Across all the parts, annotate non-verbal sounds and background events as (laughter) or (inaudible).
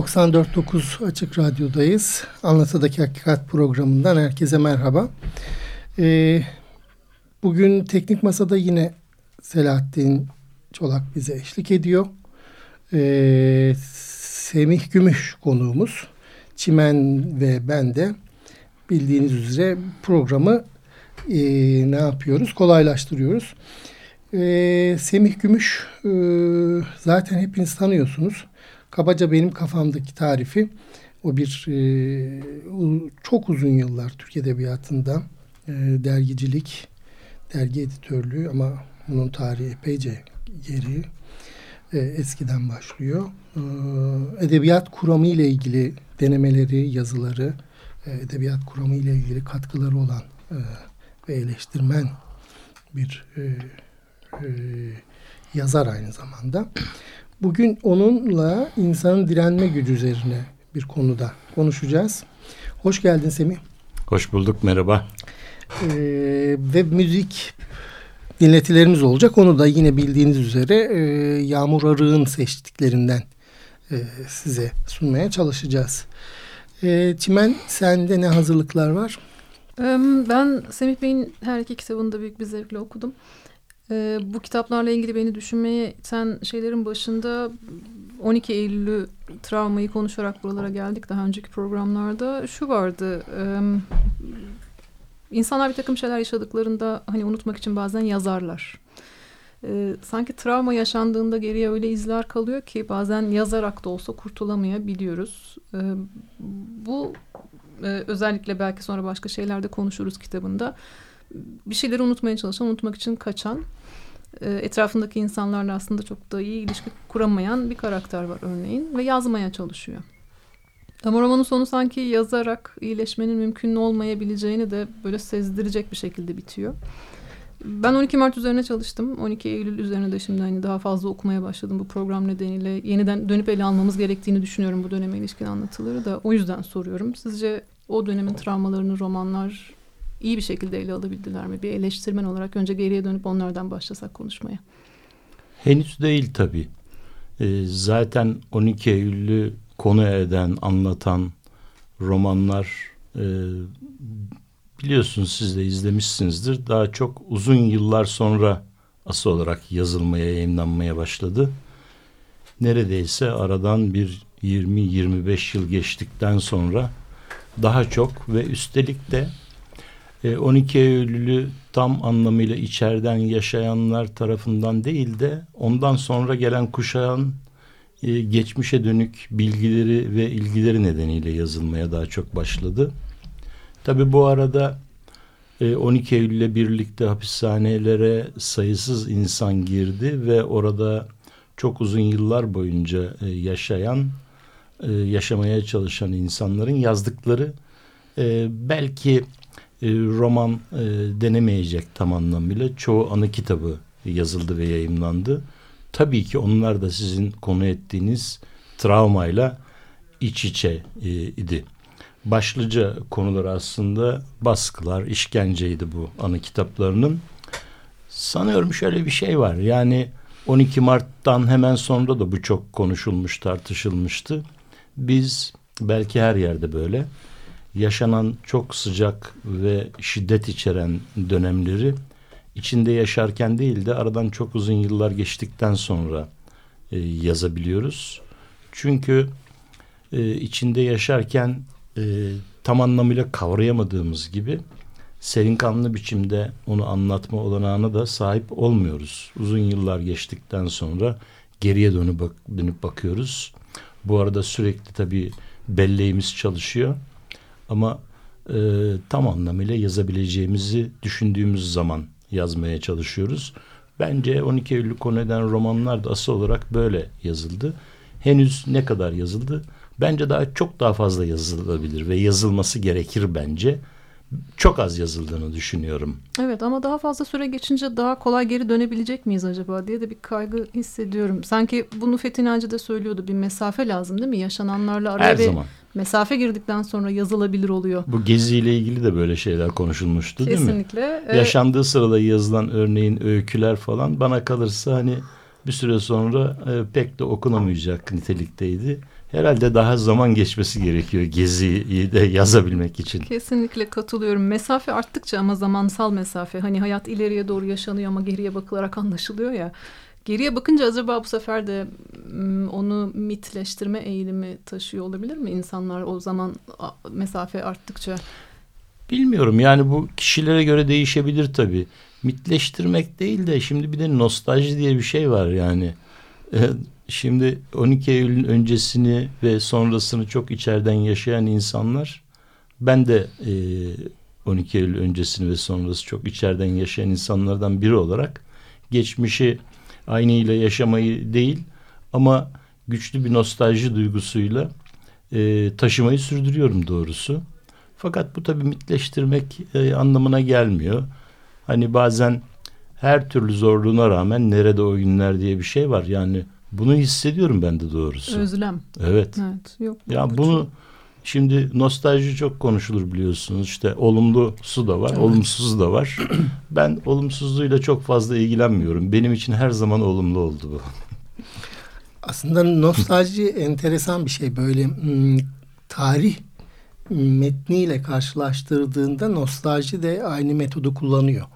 94.9 Açık Radyo'dayız. Anlatıdaki Hakikat programından herkese merhaba. Ee, bugün Teknik Masa'da yine Selahattin Çolak bize eşlik ediyor. Ee, Semih Gümüş konuğumuz. Çimen ve ben de bildiğiniz üzere programı e, ne yapıyoruz? Kolaylaştırıyoruz. Ee, Semih Gümüş e, zaten hepiniz tanıyorsunuz kabaca benim kafamdaki tarifi o bir e, çok uzun yıllar Türk Edebiyatı'nda e, dergicilik, dergi editörlüğü ama bunun tarihi epeyce geri e, eskiden başlıyor. E, edebiyat kuramı ile ilgili denemeleri, yazıları, e, edebiyat kuramı ile ilgili katkıları olan e, ve eleştirmen bir e, e, yazar aynı zamanda. Bugün onunla insanın direnme gücü üzerine bir konuda konuşacağız. Hoş geldin Semih. Hoş bulduk, merhaba. Ee, ve müzik dinletilerimiz olacak. Onu da yine bildiğiniz üzere e, Yağmur Arık'ın seçtiklerinden e, size sunmaya çalışacağız. E, Çimen sende ne hazırlıklar var? Ben Semih Bey'in her iki kitabını da büyük bir zevkle okudum. Ee, bu kitaplarla ilgili beni düşünmeye iten şeylerin başında 12 Eylül'ü travmayı konuşarak buralara geldik daha önceki programlarda. Şu vardı. E, insanlar bir takım şeyler yaşadıklarında hani unutmak için bazen yazarlar. E, sanki travma yaşandığında geriye öyle izler kalıyor ki bazen yazarak da olsa kurtulamayabiliyoruz. E, bu e, özellikle belki sonra başka şeylerde konuşuruz kitabında. Bir şeyleri unutmaya çalışan, unutmak için kaçan e, etrafındaki insanlarla aslında çok da iyi ilişki kuramayan bir karakter var örneğin ve yazmaya çalışıyor. Ama romanın sonu sanki yazarak iyileşmenin mümkün olmayabileceğini de böyle sezdirecek bir şekilde bitiyor. Ben 12 Mart üzerine çalıştım. 12 Eylül üzerine de şimdi hani daha fazla okumaya başladım bu program nedeniyle. Yeniden dönüp ele almamız gerektiğini düşünüyorum bu döneme ilişkin anlatıları da. O yüzden soruyorum. Sizce o dönemin travmalarını romanlar iyi bir şekilde ele alabildiler mi? Bir eleştirmen olarak önce geriye dönüp onlardan başlasak konuşmaya. Henüz değil tabii. Ee, zaten 12 Eylül'ü konu eden, anlatan romanlar e, biliyorsunuz siz de izlemişsinizdir. Daha çok uzun yıllar sonra asıl olarak yazılmaya, yayınlanmaya başladı. Neredeyse aradan bir 20-25 yıl geçtikten sonra daha çok ve üstelik de 12 e, Eylül'ü tam anlamıyla içeriden yaşayanlar tarafından değil de ondan sonra gelen kuşağın e, geçmişe dönük bilgileri ve ilgileri nedeniyle yazılmaya daha çok başladı. Tabi bu arada 12 e, Eylül'le birlikte hapishanelere sayısız insan girdi ve orada çok uzun yıllar boyunca yaşayan, yaşamaya çalışan insanların yazdıkları belki e, roman e, denemeyecek tam anlamıyla. Çoğu anı kitabı yazıldı ve yayımlandı. Tabii ki onlar da sizin konu ettiğiniz travmayla iç içe e, idi. Başlıca konular aslında baskılar, işkenceydi bu anı kitaplarının. Sanıyorum şöyle bir şey var. Yani 12 Mart'tan hemen sonra da bu çok konuşulmuş, tartışılmıştı. Biz belki her yerde böyle yaşanan çok sıcak ve şiddet içeren dönemleri içinde yaşarken değil de aradan çok uzun yıllar geçtikten sonra e, yazabiliyoruz. Çünkü e, içinde yaşarken e, tam anlamıyla kavrayamadığımız gibi serin kanlı biçimde onu anlatma olanağına da sahip olmuyoruz. Uzun yıllar geçtikten sonra geriye dönüp, bak, dönüp bakıyoruz. Bu arada sürekli tabii belleğimiz çalışıyor ama e, tam anlamıyla yazabileceğimizi düşündüğümüz zaman yazmaya çalışıyoruz. Bence 12 Eylül konu eden romanlar da asıl olarak böyle yazıldı. henüz ne kadar yazıldı? Bence daha çok daha fazla yazılabilir ve yazılması gerekir bence. Çok az yazıldığını düşünüyorum. Evet ama daha fazla süre geçince daha kolay geri dönebilecek miyiz acaba diye de bir kaygı hissediyorum. Sanki bunu Fethi Naci de söylüyordu bir mesafe lazım değil mi? Yaşananlarla araya Her bir zaman. Mesafe girdikten sonra yazılabilir oluyor. Bu geziyle ilgili de böyle şeyler konuşulmuştu değil mi? Kesinlikle. Ee, Yaşandığı sırada yazılan örneğin öyküler falan bana kalırsa hani bir süre sonra e, pek de okunamayacak nitelikteydi. Herhalde daha zaman geçmesi gerekiyor geziyi de yazabilmek için. Kesinlikle katılıyorum. Mesafe arttıkça ama zamansal mesafe. Hani hayat ileriye doğru yaşanıyor ama geriye bakılarak anlaşılıyor ya. Geriye bakınca acaba bu sefer de onu mitleştirme eğilimi taşıyor olabilir mi insanlar o zaman mesafe arttıkça? Bilmiyorum yani bu kişilere göre değişebilir tabii. Mitleştirmek değil de şimdi bir de nostalji diye bir şey var yani. Şimdi 12 Eylül'ün öncesini ve sonrasını çok içeriden yaşayan insanlar ben de e, 12 Eylül öncesini ve sonrası çok içeriden yaşayan insanlardan biri olarak geçmişi aynıyla yaşamayı değil ama güçlü bir nostalji duygusuyla e, taşımayı sürdürüyorum doğrusu. Fakat bu tabii mitleştirmek e, anlamına gelmiyor. Hani bazen her türlü zorluğuna rağmen nerede o günler diye bir şey var. Yani bunu hissediyorum ben de doğrusu. Özlem. Evet. Evet. Yok. Ya bunu şimdi nostalji çok konuşulur biliyorsunuz. İşte olumlusu da var, evet. olumsuzu da var. (clears throat) ben olumsuzluğuyla çok fazla ilgilenmiyorum. Benim için her zaman olumlu oldu bu. Aslında nostalji (laughs) enteresan bir şey. Böyle tarih metniyle karşılaştırdığında nostalji de aynı metodu kullanıyor.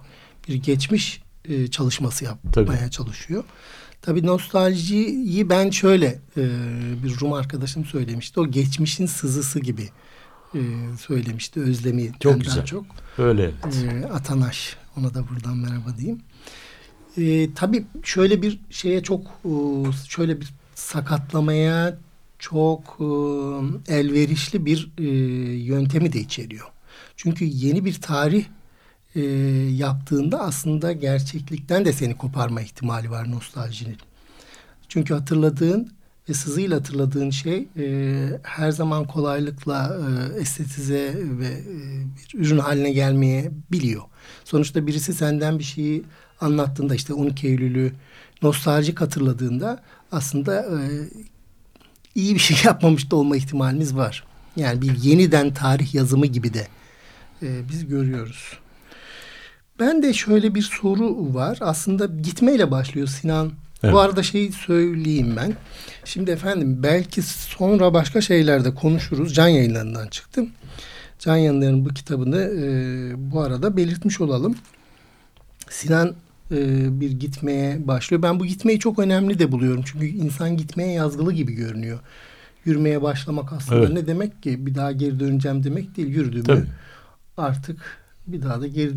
Bir geçmiş çalışması yapmaya Tabii. çalışıyor. Tabii nostaljiyi ben şöyle e, bir Rum arkadaşım söylemişti. O geçmişin sızısı gibi e, söylemişti. Özlemi çok güzel. çok. Öyle evet. E, Atanaş. Ona da buradan merhaba diyeyim. E, tabii şöyle bir şeye çok e, şöyle bir sakatlamaya çok e, elverişli bir e, yöntemi de içeriyor. Çünkü yeni bir tarih e, yaptığında aslında gerçeklikten de seni koparma ihtimali var nostaljinin. Çünkü hatırladığın ve sızıyla hatırladığın şey e, her zaman kolaylıkla e, estetize ve e, bir ürün haline gelmeye biliyor. Sonuçta birisi senden bir şeyi anlattığında işte 12 Eylül'ü nostaljik hatırladığında aslında e, iyi bir şey (laughs) yapmamış da olma ihtimaliniz var. Yani bir yeniden tarih yazımı gibi de e, biz görüyoruz. Ben de şöyle bir soru var. Aslında gitmeyle başlıyor Sinan. Evet. Bu arada şeyi söyleyeyim ben. Şimdi efendim belki sonra başka şeylerde konuşuruz. Can yayınlarından çıktım. Can yayınlarının bu kitabını e, bu arada belirtmiş olalım. Sinan e, bir gitmeye başlıyor. Ben bu gitmeyi çok önemli de buluyorum. Çünkü insan gitmeye yazgılı gibi görünüyor. Yürümeye başlamak aslında evet. ne demek ki? Bir daha geri döneceğim demek değil. Yürüdüğümü artık bir daha da geri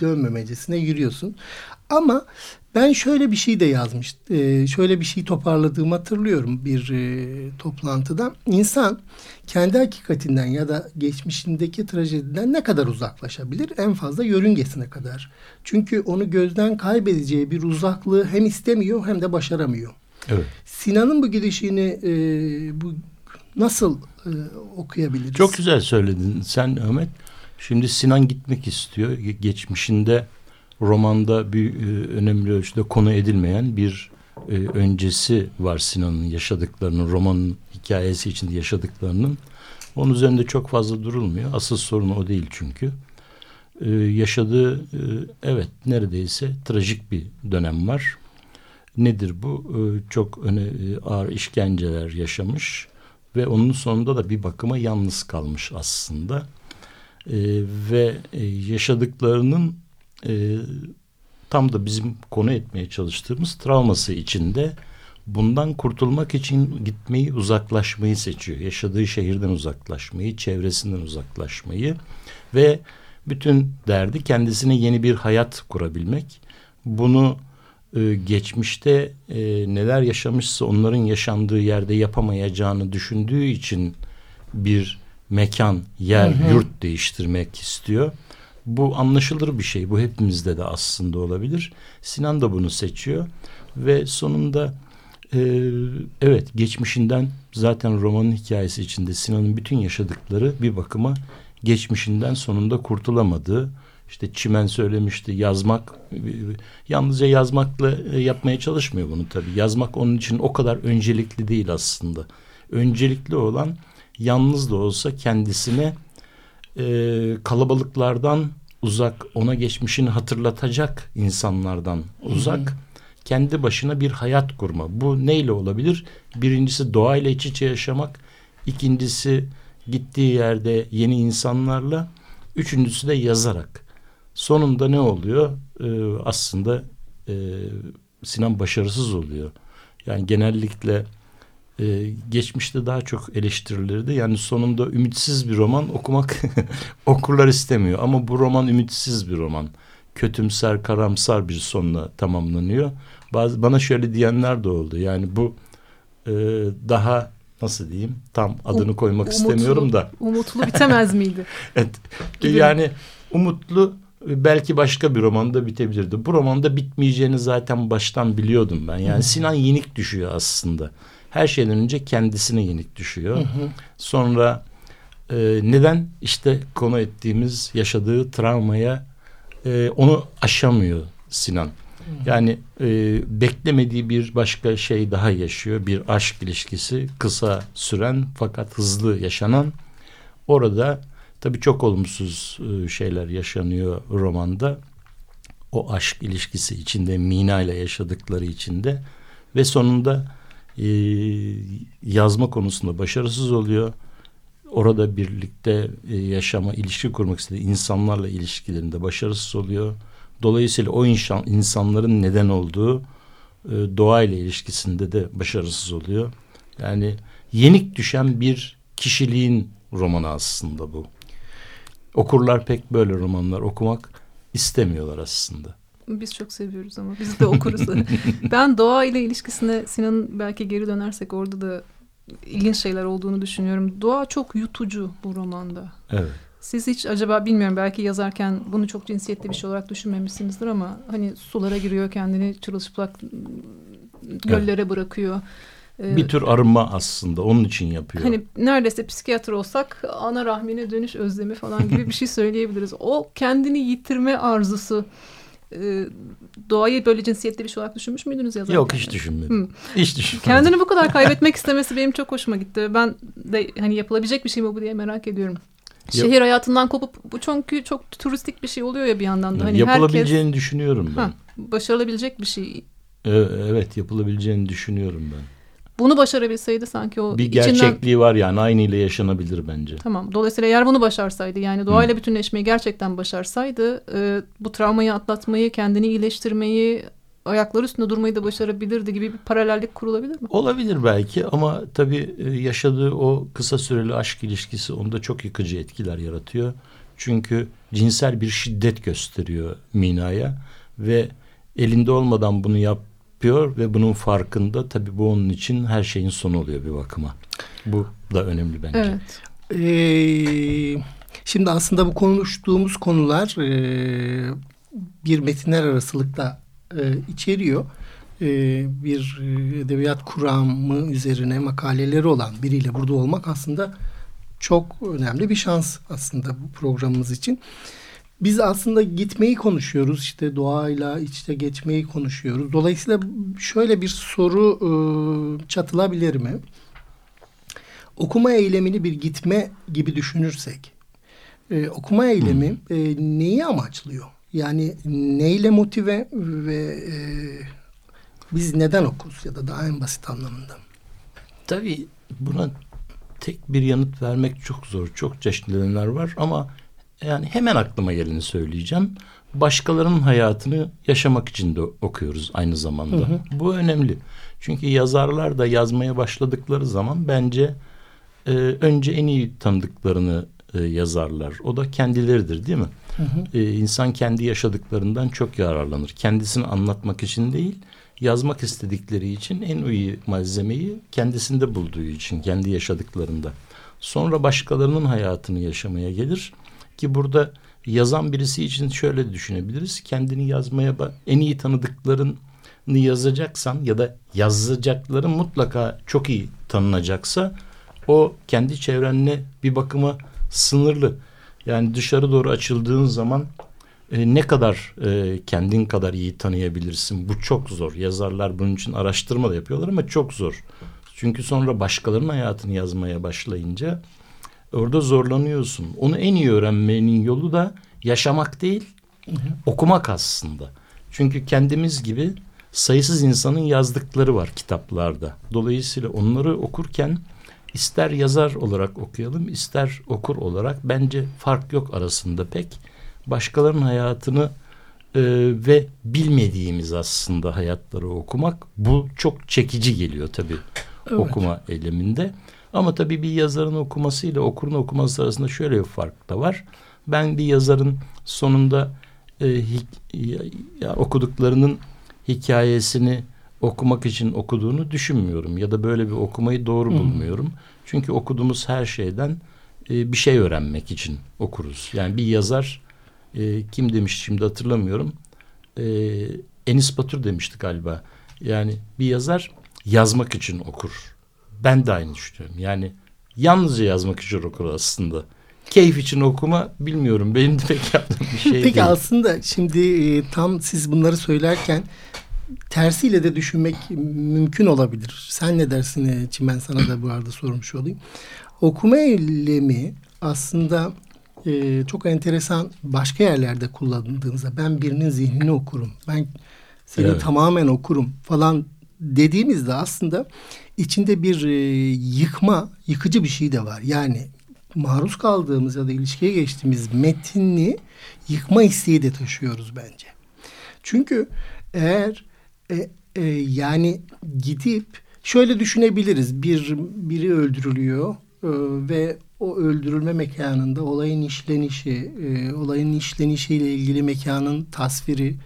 dönmemecesine yürüyorsun. Ama ben şöyle bir şey de yazmış, e, şöyle bir şey toparladığımı hatırlıyorum bir e, toplantıda. İnsan kendi hakikatinden ya da geçmişindeki trajediden ne kadar uzaklaşabilir? En fazla yörüngesine kadar. Çünkü onu gözden kaybedeceği bir uzaklığı hem istemiyor hem de başaramıyor. Evet. Sinan'ın bu gidişini e, bu nasıl e, okuyabiliriz? Çok güzel söyledin sen Ahmet. Şimdi Sinan gitmek istiyor. Geçmişinde romanda bir e, önemli ölçüde konu edilmeyen bir e, öncesi var Sinan'ın yaşadıklarının, romanın hikayesi içinde yaşadıklarının. Onun üzerinde çok fazla durulmuyor. Asıl sorun o değil çünkü. E, yaşadığı e, evet neredeyse trajik bir dönem var. Nedir bu? E, çok öne, e, ağır işkenceler yaşamış ve onun sonunda da bir bakıma yalnız kalmış aslında e, ve yaşadıklarının e, tam da bizim konu etmeye çalıştığımız travması içinde bundan kurtulmak için gitmeyi uzaklaşmayı seçiyor. Yaşadığı şehirden uzaklaşmayı, çevresinden uzaklaşmayı ve bütün derdi kendisine yeni bir hayat kurabilmek. Bunu e, geçmişte e, neler yaşamışsa onların yaşandığı yerde yapamayacağını düşündüğü için bir mekan, yer, hı hı. yurt değiştirmek istiyor. Bu anlaşılır bir şey. Bu hepimizde de aslında olabilir. Sinan da bunu seçiyor ve sonunda Ee, evet geçmişinden zaten romanın hikayesi içinde Sinan'ın bütün yaşadıkları bir bakıma geçmişinden sonunda kurtulamadığı işte Çimen söylemişti yazmak yalnızca yazmakla e, yapmaya çalışmıyor bunu tabii. Yazmak onun için o kadar öncelikli değil aslında. Öncelikli olan yalnız da olsa kendisine e, kalabalıklardan uzak, ona geçmişini hatırlatacak insanlardan uzak, hı hı. kendi başına bir hayat kurma. Bu neyle olabilir? Birincisi doğayla iç içe yaşamak, ikincisi gittiği yerde yeni insanlarla, üçüncüsü de yazarak. Sonunda ne oluyor? Ee, aslında e, Sinan başarısız oluyor. Yani genellikle e, geçmişte daha çok eleştirilirdi. Yani sonunda ümitsiz bir roman okumak (laughs) okurlar istemiyor. Ama bu roman ümitsiz bir roman. Kötümser, karamsar bir sonla tamamlanıyor. Bazı, bana şöyle diyenler de oldu. Yani bu e, daha nasıl diyeyim tam adını koymak umutlu, istemiyorum da. Umutlu bitemez miydi? (laughs) evet. Yani umutlu belki başka bir romanda bitebilirdi. Bu romanda bitmeyeceğini zaten baştan biliyordum ben. Yani Sinan yenik düşüyor aslında her şeyden önce kendisine yenik düşüyor. Hı hı. Sonra e, neden işte konu ettiğimiz yaşadığı travmaya e, onu aşamıyor Sinan. Hı hı. Yani e, beklemediği bir başka şey daha yaşıyor. Bir aşk ilişkisi kısa süren fakat hızlı yaşanan. Orada tabii çok olumsuz e, şeyler yaşanıyor romanda. O aşk ilişkisi içinde Mina ile yaşadıkları içinde ve sonunda e, yazma konusunda başarısız oluyor. Orada birlikte e, yaşama, ilişki kurmak istediği insanlarla ilişkilerinde başarısız oluyor. Dolayısıyla o insan, insanların neden olduğu e, doğayla ilişkisinde de başarısız oluyor. Yani yenik düşen bir kişiliğin romanı aslında bu. Okurlar pek böyle romanlar okumak istemiyorlar aslında. Biz çok seviyoruz ama biz de okuruz. (laughs) ben doğa ile ilişkisine Sinan'ın belki geri dönersek orada da ilginç şeyler olduğunu düşünüyorum. Doğa çok yutucu bu romanda. Evet. Siz hiç acaba bilmiyorum belki yazarken bunu çok cinsiyetli bir şey olarak düşünmemişsinizdir ama hani sulara giriyor kendini çırılçıplak göllere evet. bırakıyor. Ee, bir tür arınma aslında onun için yapıyor. Hani neredeyse psikiyatr olsak ana rahmine dönüş özlemi falan gibi bir şey (laughs) söyleyebiliriz. O kendini yitirme arzusu e, doğayı böyle cinsiyetli bir şey olarak düşünmüş müydünüz yazarken? Yok hiç düşünmedim. Hı. Hiç düşünmedim. Kendini bu kadar kaybetmek istemesi benim çok hoşuma gitti. Ben de hani yapılabilecek bir şey mi bu diye merak ediyorum. Şehir Yap hayatından kopup bu çünkü çok turistik bir şey oluyor ya bir yandan da. Hani yapılabileceğini herkes, düşünüyorum ben. Ha, başarılabilecek bir şey. Evet yapılabileceğini düşünüyorum ben bunu başarabilseydi sanki o bir gerçekliği içinden... var yani aynı ile yaşanabilir bence. Tamam. Dolayısıyla eğer bunu başarsaydı yani doğayla Hı. bütünleşmeyi gerçekten başarsaydı e, bu travmayı atlatmayı, kendini iyileştirmeyi, ayakları üstünde durmayı da başarabilirdi gibi bir paralellik kurulabilir mi? Olabilir belki ama tabii e, yaşadığı o kısa süreli aşk ilişkisi onda çok yıkıcı etkiler yaratıyor. Çünkü cinsel bir şiddet gösteriyor Mina'ya ve elinde olmadan bunu yap yapıyor ve bunun farkında tabii bu onun için her şeyin sonu oluyor bir bakıma. Bu da önemli bence. Evet. Ee, şimdi aslında bu konuştuğumuz konular e, bir metinler arasılıkta e, içeriyor. E, bir edebiyat kuramı üzerine makaleleri olan biriyle burada olmak aslında çok önemli bir şans aslında bu programımız için. Biz aslında gitmeyi konuşuyoruz işte doğayla içte geçmeyi konuşuyoruz. Dolayısıyla şöyle bir soru e, çatılabilir mi? Okuma eylemini bir gitme gibi düşünürsek e, okuma eylemi e, neyi amaçlıyor? Yani neyle motive ve e, biz neden okuruz ya da daha en basit anlamında? Tabii buna tek bir yanıt vermek çok zor. Çok çeşitli nedenler var ama yani hemen aklıma geleni söyleyeceğim. Başkalarının hayatını yaşamak için de okuyoruz aynı zamanda. Hı hı. Bu önemli. Çünkü yazarlar da yazmaya başladıkları zaman bence e, önce en iyi tanıdıklarını e, yazarlar. O da kendileridir değil mi? Hı hı. E, insan kendi yaşadıklarından çok yararlanır. Kendisini anlatmak için değil, yazmak istedikleri için en iyi malzemeyi kendisinde bulduğu için, kendi yaşadıklarında. Sonra başkalarının hayatını yaşamaya gelir ki burada yazan birisi için şöyle düşünebiliriz. Kendini yazmaya en iyi tanıdıkların yazacaksan ya da yazacakların mutlaka çok iyi tanınacaksa o kendi çevrenle bir bakıma sınırlı. Yani dışarı doğru açıldığın zaman e, ne kadar e, kendin kadar iyi tanıyabilirsin? Bu çok zor. Yazarlar bunun için araştırma da yapıyorlar ama çok zor. Çünkü sonra başkalarının hayatını yazmaya başlayınca orada zorlanıyorsun. Onu en iyi öğrenmenin yolu da yaşamak değil, hı hı. okumak aslında. Çünkü kendimiz gibi sayısız insanın yazdıkları var kitaplarda. Dolayısıyla onları okurken ister yazar olarak okuyalım, ister okur olarak bence fark yok arasında pek. Başkalarının hayatını e, ve bilmediğimiz aslında hayatları okumak bu çok çekici geliyor tabii evet. okuma eyleminde. Ama tabii bir yazarın okumasıyla okurun okuması arasında şöyle bir fark da var. Ben bir yazarın sonunda e, ya, okuduklarının hikayesini okumak için okuduğunu düşünmüyorum ya da böyle bir okumayı doğru bulmuyorum. Çünkü okuduğumuz her şeyden e, bir şey öğrenmek için okuruz. Yani bir yazar e, kim demiş şimdi hatırlamıyorum. E, Enis Batur demişti galiba. Yani bir yazar yazmak için okur. Ben de aynı düşünüyorum. Yani yalnızca yazmak için okur aslında. Keyif için okuma bilmiyorum. Benim de pek yaptığım bir şey Peki değil. Peki aslında şimdi e, tam siz bunları söylerken tersiyle de düşünmek mümkün olabilir. Sen ne dersin e, Çimen sana da bu arada sormuş olayım. Okuma eylemi aslında e, çok enteresan başka yerlerde kullandığımızda ben birinin zihnini okurum. Ben seni evet. tamamen okurum falan dediğimizde aslında içinde bir e, yıkma, yıkıcı bir şey de var. Yani maruz kaldığımız ya da ilişkiye geçtiğimiz metinli yıkma isteği de taşıyoruz bence. Çünkü eğer e, e, yani gidip şöyle düşünebiliriz. Bir biri öldürülüyor e, ve o öldürülme mekanında olayın işlenişi, e, olayın işlenişiyle ilgili mekanın tasviri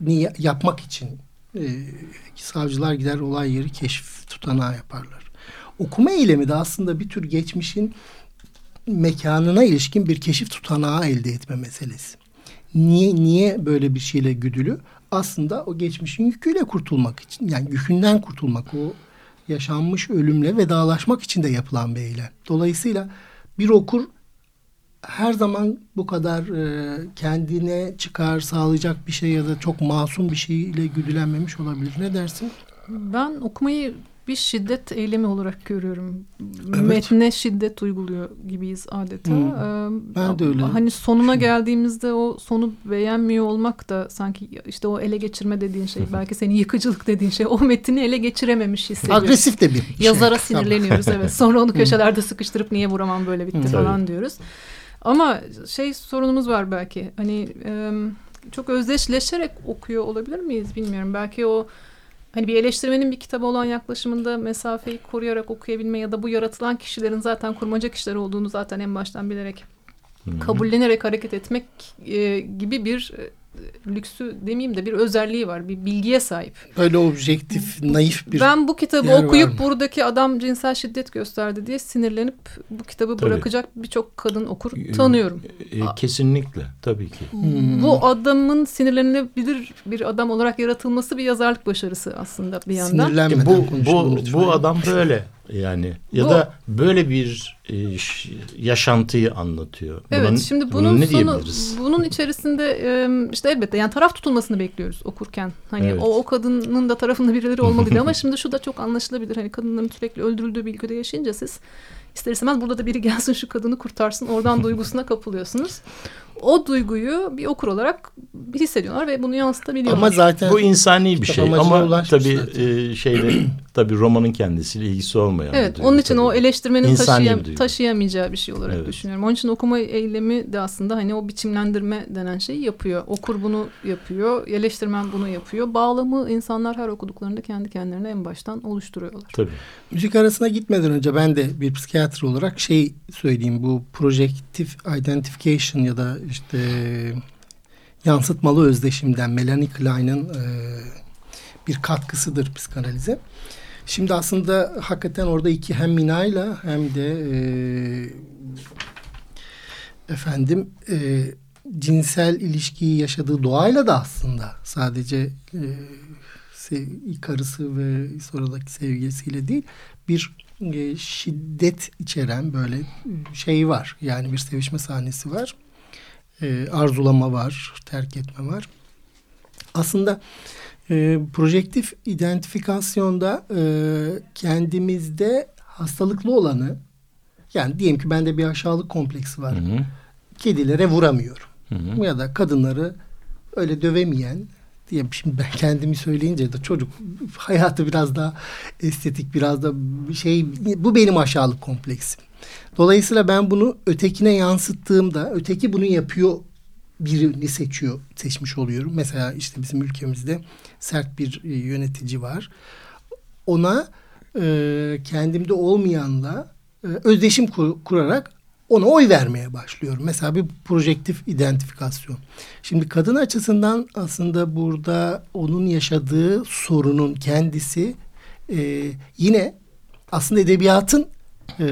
ni yapmak için e, savcılar gider olay yeri keşif tutanağı yaparlar. Okuma eylemi de aslında bir tür geçmişin mekanına ilişkin bir keşif tutanağı elde etme meselesi. Niye niye böyle bir şeyle güdülü? Aslında o geçmişin yüküyle kurtulmak için yani yükünden kurtulmak o yaşanmış ölümle vedalaşmak için de yapılan bir eylem. Dolayısıyla bir okur her zaman bu kadar e, kendine çıkar sağlayacak bir şey ya da çok masum bir şeyle güdülenmemiş olabilir. Ne dersin? Ben okumayı bir şiddet eylemi olarak görüyorum. Evet. Metne şiddet uyguluyor gibiyiz adeta. Hmm. Ee, ben de öyle. Hani sonuna geldiğimizde o sonu beğenmiyor olmak da sanki işte o ele geçirme dediğin şey belki senin yıkıcılık dediğin şey o metni ele geçirememiş hissediyoruz. Agresif de bir şey. Yazara sinirleniyoruz evet. (laughs) Sonra onu köşelerde sıkıştırıp niye vuramam böyle bitti falan diyoruz. Ama şey sorunumuz var belki. Hani e, çok özdeşleşerek okuyor olabilir miyiz bilmiyorum. Belki o hani bir eleştirmenin bir kitaba olan yaklaşımında mesafeyi koruyarak okuyabilme ya da bu yaratılan kişilerin zaten kurmaca kişiler olduğunu zaten en baştan bilerek kabullenerek hareket etmek e, gibi bir e, lüksü demeyeyim de bir özelliği var. Bir bilgiye sahip. Böyle objektif, naif bir Ben bu kitabı okuyup buradaki adam cinsel şiddet gösterdi diye sinirlenip bu kitabı tabii. bırakacak birçok kadın okur tanıyorum. E, kesinlikle tabii ki. Hmm. Bu adamın sinirlenebilir bir adam olarak yaratılması bir yazarlık başarısı aslında bir yandan. Sinirlenmeden bu, bu, bu adam böyle (laughs) yani ya bu, da böyle bir e, yaşantıyı anlatıyor. Evet Buna, şimdi bunun ne sonu, bunun içerisinde e, işte elbette yani taraf tutulmasını bekliyoruz okurken. Hani evet. o o kadının da tarafında birileri olmalıydı ama şimdi şu da çok anlaşılabilir. Hani kadınların sürekli öldürüldüğü bir ülkede yaşayınca siz ister istemez burada da biri gelsin şu kadını kurtarsın oradan duygusuna kapılıyorsunuz o duyguyu bir okur olarak hissediyorlar ve bunu yansıtabiliyorlar. Ama zaten bu insani bir şey ama tabii e, şeyle (clears throat) tabii romanın kendisiyle ilgisi olmayan. Evet, onun için tabii. o eleştirmenin taşıyam bir taşıyamayacağı bir şey olarak evet. düşünüyorum. Onun için okuma eylemi de aslında hani o biçimlendirme denen şeyi yapıyor. Okur bunu yapıyor, eleştirmen bunu yapıyor. Bağlamı insanlar her okuduklarında kendi kendilerine en baştan oluşturuyorlar. Tabii. Müzik arasına gitmeden önce ben de bir psikiyatr olarak şey söyleyeyim. Bu projektif identification ya da işte yansıtmalı özdeşimden Melanie Klein'in e, bir katkısıdır psikanalize. Şimdi aslında hakikaten orada iki hem Mina'yla hem de e, efendim e, cinsel ilişkiyi yaşadığı doğayla da aslında sadece e, karısı ve sonradaki sevgilisiyle değil bir e, şiddet içeren böyle şey var. Yani bir sevişme sahnesi var. E, arzulama var, terk etme var. Aslında e, projektif identifikasyonda e, kendimizde hastalıklı olanı yani diyelim ki bende bir aşağılık kompleksi var. Hı hı. Kedilere vuramıyorum. Hı hı. Ya da kadınları öyle dövemeyen diyeyim şimdi ben kendimi söyleyince de çocuk hayatı biraz daha estetik biraz da şey bu benim aşağılık kompleksim. Dolayısıyla ben bunu ötekine yansıttığımda öteki bunu yapıyor birini seçiyor, seçmiş oluyorum. Mesela işte bizim ülkemizde sert bir e, yönetici var. Ona e, kendimde olmayanla e, özdeşim kur, kurarak ona oy vermeye başlıyorum. Mesela bir projektif identifikasyon. Şimdi kadın açısından aslında burada onun yaşadığı sorunun kendisi e, yine aslında edebiyatın e,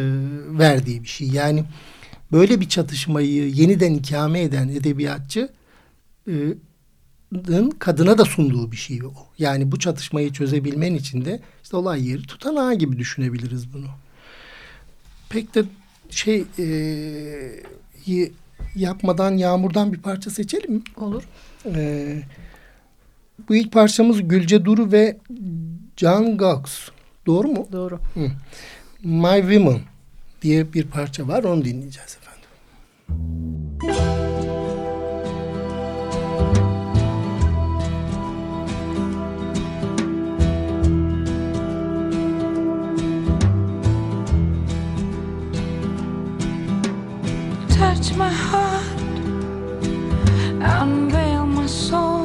verdiği bir şey. Yani böyle bir çatışmayı yeniden ikame eden edebiyatçı e, kadına da sunduğu bir şey o. Yani bu çatışmayı çözebilmen için de işte olay yeri tutanağı gibi düşünebiliriz bunu. Pek de şey e, yapmadan Yağmur'dan bir parça seçelim mi? Olur. E, bu ilk parçamız Gülce Duru ve Can Gox. Doğru mu? Doğru. Hı. My Woman diye bir parça var. Onu dinleyeceğiz efendim. Touch my heart, unveil my soul.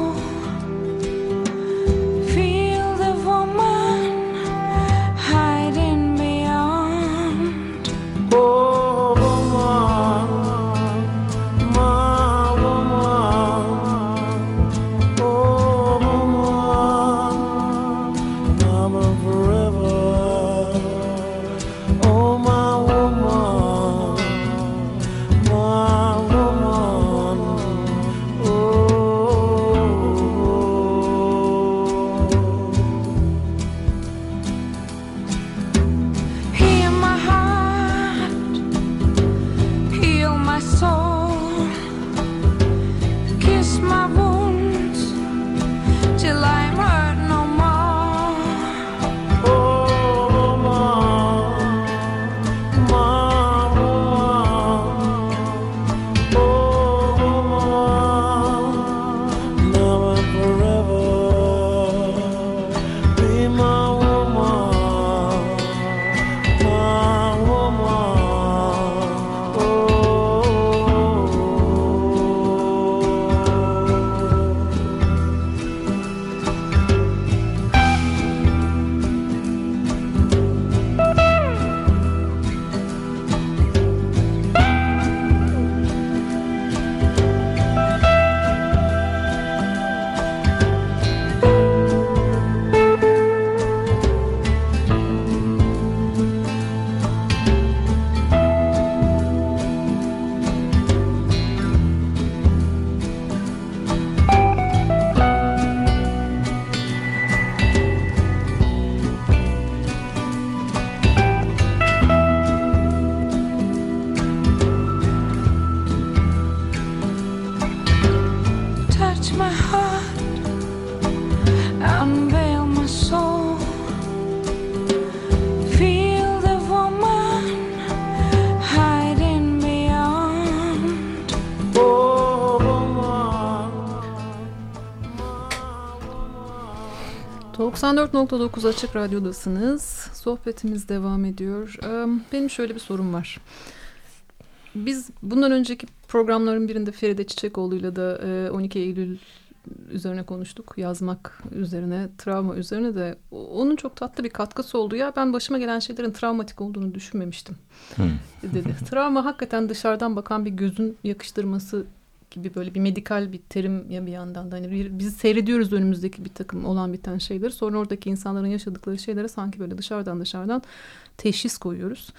94.9 Açık Radyo'dasınız. Sohbetimiz devam ediyor. Benim şöyle bir sorum var. Biz bundan önceki programların birinde Feride Çiçekoğlu'yla da e, 12 Eylül üzerine konuştuk. Yazmak üzerine, travma üzerine de onun çok tatlı bir katkısı oldu. Ya ben başıma gelen şeylerin travmatik olduğunu düşünmemiştim dedi. (laughs) Travma hakikaten dışarıdan bakan bir gözün yakıştırması gibi böyle bir medikal bir terim ya bir yandan da hani bir, biz seyrediyoruz önümüzdeki bir takım olan biten şeyleri sonra oradaki insanların yaşadıkları şeylere sanki böyle dışarıdan dışarıdan teşhis koyuyoruz.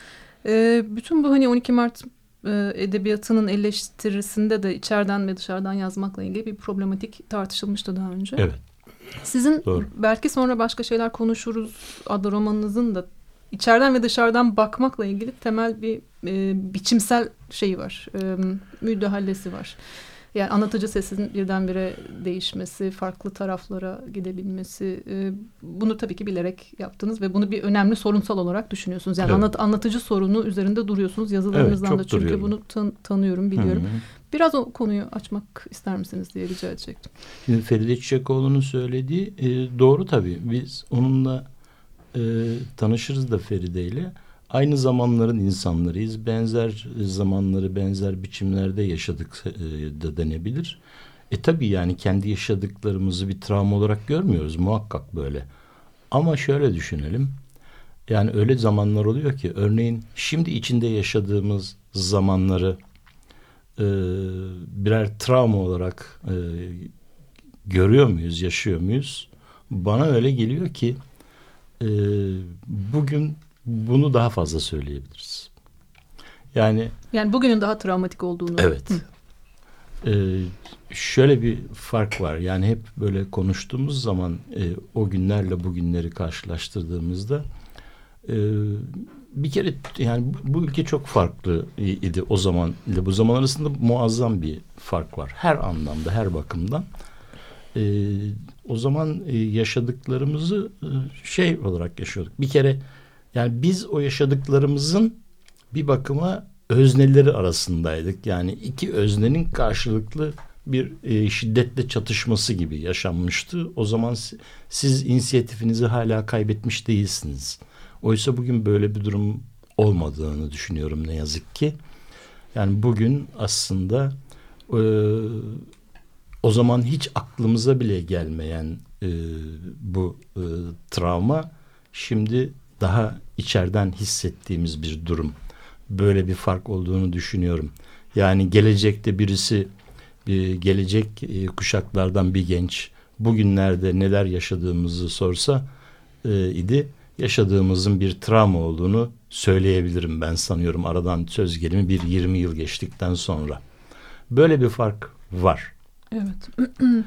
Ee, bütün bu hani 12 Mart e, edebiyatının eleştirisinde de içeriden ve dışarıdan yazmakla ilgili bir problematik tartışılmıştı daha önce. Evet. Sizin Doğru. belki sonra başka şeyler konuşuruz adlı romanınızın da içeriden ve dışarıdan bakmakla ilgili temel bir e, biçimsel şeyi var. E, müdahalesi var. Yani anlatıcı sesin birdenbire değişmesi, farklı taraflara gidebilmesi. E, bunu tabii ki bilerek yaptınız ve bunu bir önemli sorunsal olarak düşünüyorsunuz. Yani Evet. anlat, anlatıcı sorunu üzerinde duruyorsunuz yazılarınızdan Evet, da çünkü duruyorum. bunu tan- tanıyorum, biliyorum. Hı hı. Biraz o konuyu açmak ister misiniz diye rica edecektim. Şimdi Feride Çiçekoğlu'nun söylediği e, doğru tabii. Biz onunla e, tanışırız da Feride ile. Aynı zamanların insanlarıyız. Benzer zamanları benzer biçimlerde yaşadık e, da denebilir. E tabii yani kendi yaşadıklarımızı bir travma olarak görmüyoruz. Muhakkak böyle. Ama şöyle düşünelim. Yani öyle zamanlar oluyor ki örneğin şimdi içinde yaşadığımız zamanları e, birer travma olarak e, görüyor muyuz, yaşıyor muyuz? Bana öyle geliyor ki e, bugün bunu daha fazla söyleyebiliriz. Yani Yani bugünün daha travmatik olduğunu. evet. E, şöyle bir fark var. Yani hep böyle konuştuğumuz zaman e, o günlerle bugünleri karşılaştırdığımızda e, bir kere yani bu, bu ülke çok farklı idi o zaman ile bu zaman arasında muazzam bir fark var. Her anlamda, her bakımdan. E, o zaman e, yaşadıklarımızı e, şey olarak yaşıyorduk. Bir kere yani biz o yaşadıklarımızın bir bakıma özneleri arasındaydık. Yani iki öznenin karşılıklı bir e, şiddetle çatışması gibi yaşanmıştı. O zaman si- siz inisiyatifinizi hala kaybetmiş değilsiniz. Oysa bugün böyle bir durum olmadığını düşünüyorum ne yazık ki. Yani bugün aslında e, o zaman hiç aklımıza bile gelmeyen e, bu e, travma şimdi daha içeriden hissettiğimiz bir durum. Böyle bir fark olduğunu düşünüyorum. Yani gelecekte birisi bir gelecek e, kuşaklardan bir genç bugünlerde neler yaşadığımızı sorsa e, idi yaşadığımızın bir travma olduğunu söyleyebilirim ben sanıyorum aradan söz gelimi bir 20 yıl geçtikten sonra. Böyle bir fark var. Evet. (clears throat)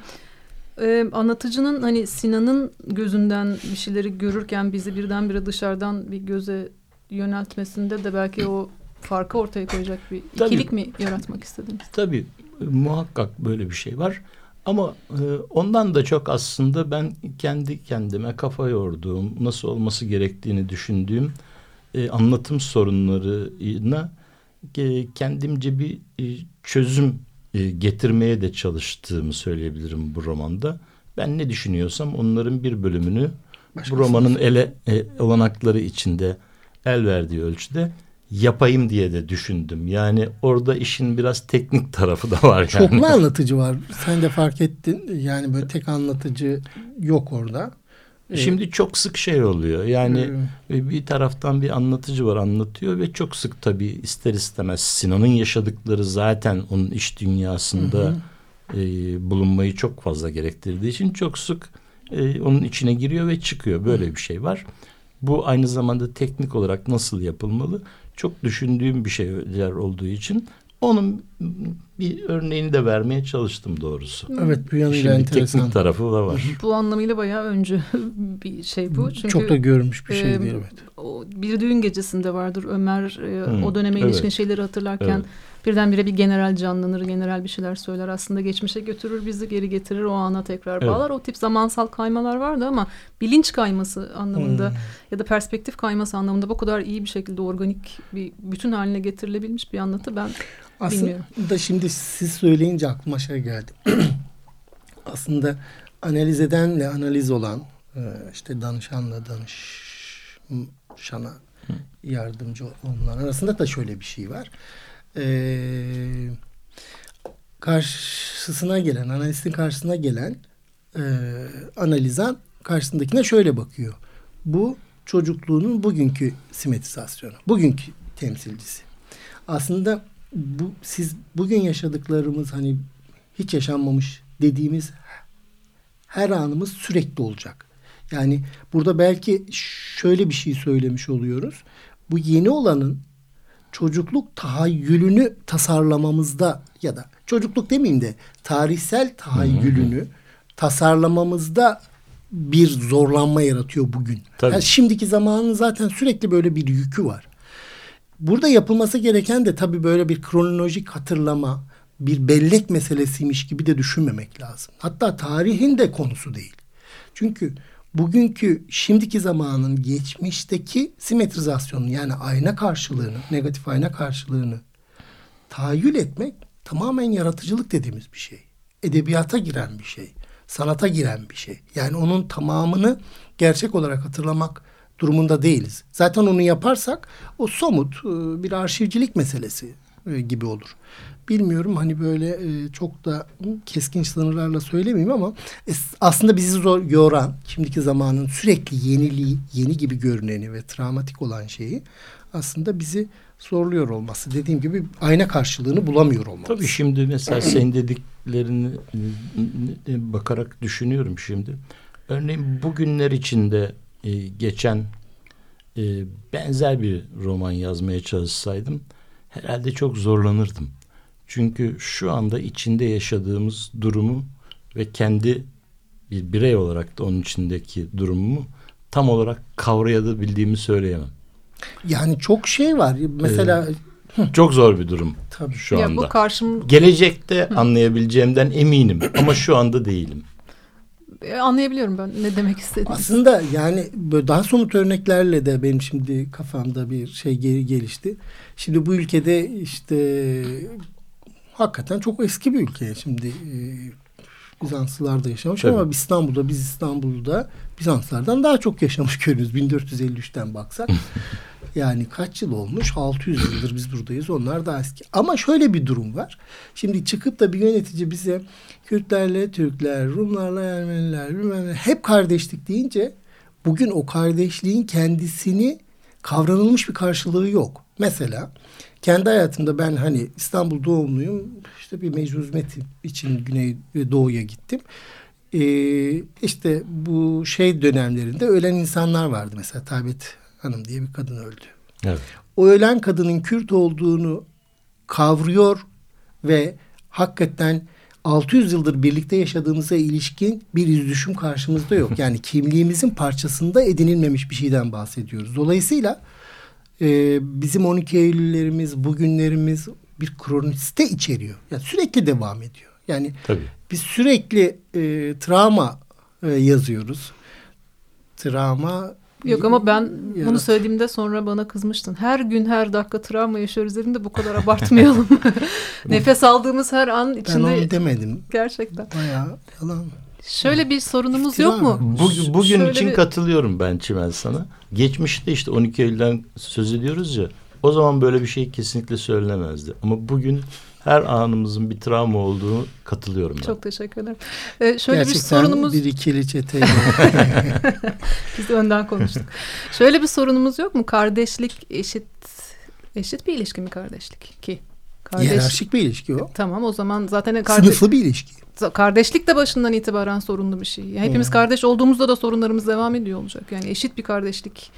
Ee, anlatıcının hani Sinan'ın gözünden bir şeyleri görürken bizi birdenbire dışarıdan bir göze yöneltmesinde de belki o farkı ortaya koyacak bir Tabii. ikilik mi yaratmak istediniz? Tabii e, muhakkak böyle bir şey var. Ama e, ondan da çok aslında ben kendi kendime kafa yorduğum, nasıl olması gerektiğini düşündüğüm e, anlatım sorunlarına e, kendimce bir e, çözüm e, getirmeye de çalıştığımı söyleyebilirim bu romanda. Ben ne düşünüyorsam onların bir bölümünü bu romanın ele e, olanakları içinde el verdiği ölçüde yapayım diye de düşündüm. Yani orada işin biraz teknik tarafı da var yani. Çoklu anlatıcı var. Sen de fark ettin. Yani böyle tek anlatıcı yok orada. Ee, Şimdi çok sık şey oluyor. Yani e, bir taraftan bir anlatıcı var anlatıyor ve çok sık tabii ister istemez Sinan'ın yaşadıkları zaten onun iş dünyasında e, bulunmayı çok fazla gerektirdiği için çok sık e, onun içine giriyor ve çıkıyor. Böyle bir şey var. Bu aynı zamanda teknik olarak nasıl yapılmalı? Çok düşündüğüm bir şeyler olduğu için onun bir örneğini de vermeye çalıştım doğrusu. evet bu yanıyla Şimdi enteresan. teknik tarafı da var. Bu anlamıyla bayağı öncü (laughs) bir şey bu. Çünkü Çok da görmüş bir şey e, değil evet. o bir düğün gecesinde vardır Ömer e, Hmm, o döneme evet. ilişkin şeyleri hatırlarken Evet. birdenbire bir general canlanır, general bir şeyler söyler. Aslında geçmişe götürür, bizi geri getirir, o ana tekrar Evet. bağlar. O tip zamansal kaymalar vardı ama bilinç kayması anlamında Hmm. ya da perspektif kayması anlamında bu kadar iyi bir şekilde organik bir bütün haline getirilebilmiş bir anlatı ben bilmiyorum. Aslında şimdi siz söyleyince aklıma şey geldi. (clears throat) Aslında analiz edenle analiz olan e, işte danışanla danışana yardımcı olunan arasında da şöyle bir şey var. Ee, karşısına gelen, analistin karşısına gelen e, analizan karşısındakine şöyle bakıyor. Bu çocukluğunun bugünkü simetizasyonu, bugünkü temsilcisi. Aslında bu siz bugün yaşadıklarımız hani hiç yaşanmamış dediğimiz her anımız sürekli olacak. Yani burada belki şöyle bir şey söylemiş oluyoruz. Bu yeni olanın çocukluk tahayyülünü tasarlamamızda ya da çocukluk demeyeyim de tarihsel tahayyülünü tasarlamamızda bir zorlanma yaratıyor bugün. Tabii. Yani şimdiki zamanın zaten sürekli böyle bir yükü var. Burada yapılması gereken de tabii böyle bir kronolojik hatırlama, bir bellek meselesiymiş gibi de düşünmemek lazım. Hatta tarihin de konusu değil. Çünkü bugünkü şimdiki zamanın geçmişteki simetrizasyonu yani ayna karşılığını, negatif ayna karşılığını tahayyül etmek tamamen yaratıcılık dediğimiz bir şey. Edebiyata giren bir şey. Sanata giren bir şey. Yani onun tamamını gerçek olarak hatırlamak durumunda değiliz. Zaten onu yaparsak o somut e, bir arşivcilik meselesi e, gibi olur. Bilmiyorum hani böyle e, çok da keskin sınırlarla söylemeyeyim ama aslında bizi zor yoran şimdiki zamanın sürekli yeniliği, yeni gibi görüneni ve travmatik olan şeyi aslında bizi zorluyor olması. Dediğim gibi ayna karşılığını bulamıyor olması. Tabii şimdi mesela senin dediklerini bakarak düşünüyorum şimdi. Örneğin bugünler içinde e, geçen e, benzer bir roman yazmaya çalışsaydım herhalde çok zorlanırdım. Çünkü şu anda içinde yaşadığımız durumu ve kendi bir birey olarak da onun içindeki durumumu tam olarak kavrayabildiğimi söyleyemem. Yani çok şey var. Mesela ee, çok zor bir durum Tabii. şu ya anda. Bu karşım... Gelecekte anlayabileceğimden eminim ama şu anda değilim. E, anlayabiliyorum ben ne demek istediğini. Aslında yani böyle daha somut örneklerle de benim şimdi kafamda bir şey gelişti. Şimdi bu ülkede işte hakikaten çok eski bir ülke. Şimdi e, Bizanslılar da yaşamış Tabii. ama İstanbul'da biz İstanbul'da Bizanslardan daha çok yaşamış (laughs) görüyoruz 1453'ten baksak. (laughs) yani kaç yıl olmuş? 600 yıldır biz buradayız. Onlar daha eski. Ama şöyle bir durum var. Şimdi çıkıp da bir yönetici bize Kürtlerle Türkler, Rumlarla Ermeniler, Rumlarla hep kardeşlik deyince bugün o kardeşliğin kendisini kavranılmış bir karşılığı yok. Mesela kendi hayatımda ben hani İstanbul doğumluyum. İşte bir mecbur hizmet için Güney ve Doğu'ya gittim. Ee, işte bu şey dönemlerinde ölen insanlar vardı. Mesela Tabet Hanım diye bir kadın öldü. Evet. O ölen kadının Kürt olduğunu kavruyor ve hakikaten 600 yıldır birlikte yaşadığımıza ilişkin bir yüzdüşüm karşımızda yok. Yani (laughs) kimliğimizin parçasında edinilmemiş bir şeyden bahsediyoruz. Dolayısıyla e, bizim 12 Eylüllerimiz, bugünlerimiz bir kroniste içeriyor. Yani sürekli devam ediyor. Yani Tabii. biz sürekli e, travma e, yazıyoruz. Travma Yok ama ben yarat. bunu söylediğimde sonra bana kızmıştın. Her gün her dakika travma yaşıyoruz dedim bu kadar abartmayalım. (laughs) (laughs) Nefes aldığımız her an içinde. Ben onu demedim. Gerçekten. Bayağı yalan. Şöyle bir sorunumuz İftira yok mu? Bugün, bugün Şöyle için bir... katılıyorum ben Çimen sana. Geçmişte işte 12 Eylül'den söz ediyoruz ya. O zaman böyle bir şey kesinlikle söylenemezdi. Ama bugün her anımızın bir travma olduğunu katılıyorum ben. Çok teşekkür ederim. Ee, şöyle Gerçekten bir sorunumuz... bir ikili çeteyle. (laughs) Biz de önden konuştuk. şöyle bir sorunumuz yok mu? Kardeşlik eşit eşit bir ilişki mi kardeşlik ki? Kardeş... Bir ilişki o. Tamam o zaman zaten kardeş... Sınıflı bir ilişki. Kardeşlik de başından itibaren sorunlu bir şey. Yani hepimiz hmm. kardeş olduğumuzda da sorunlarımız devam ediyor olacak. Yani eşit bir kardeşlik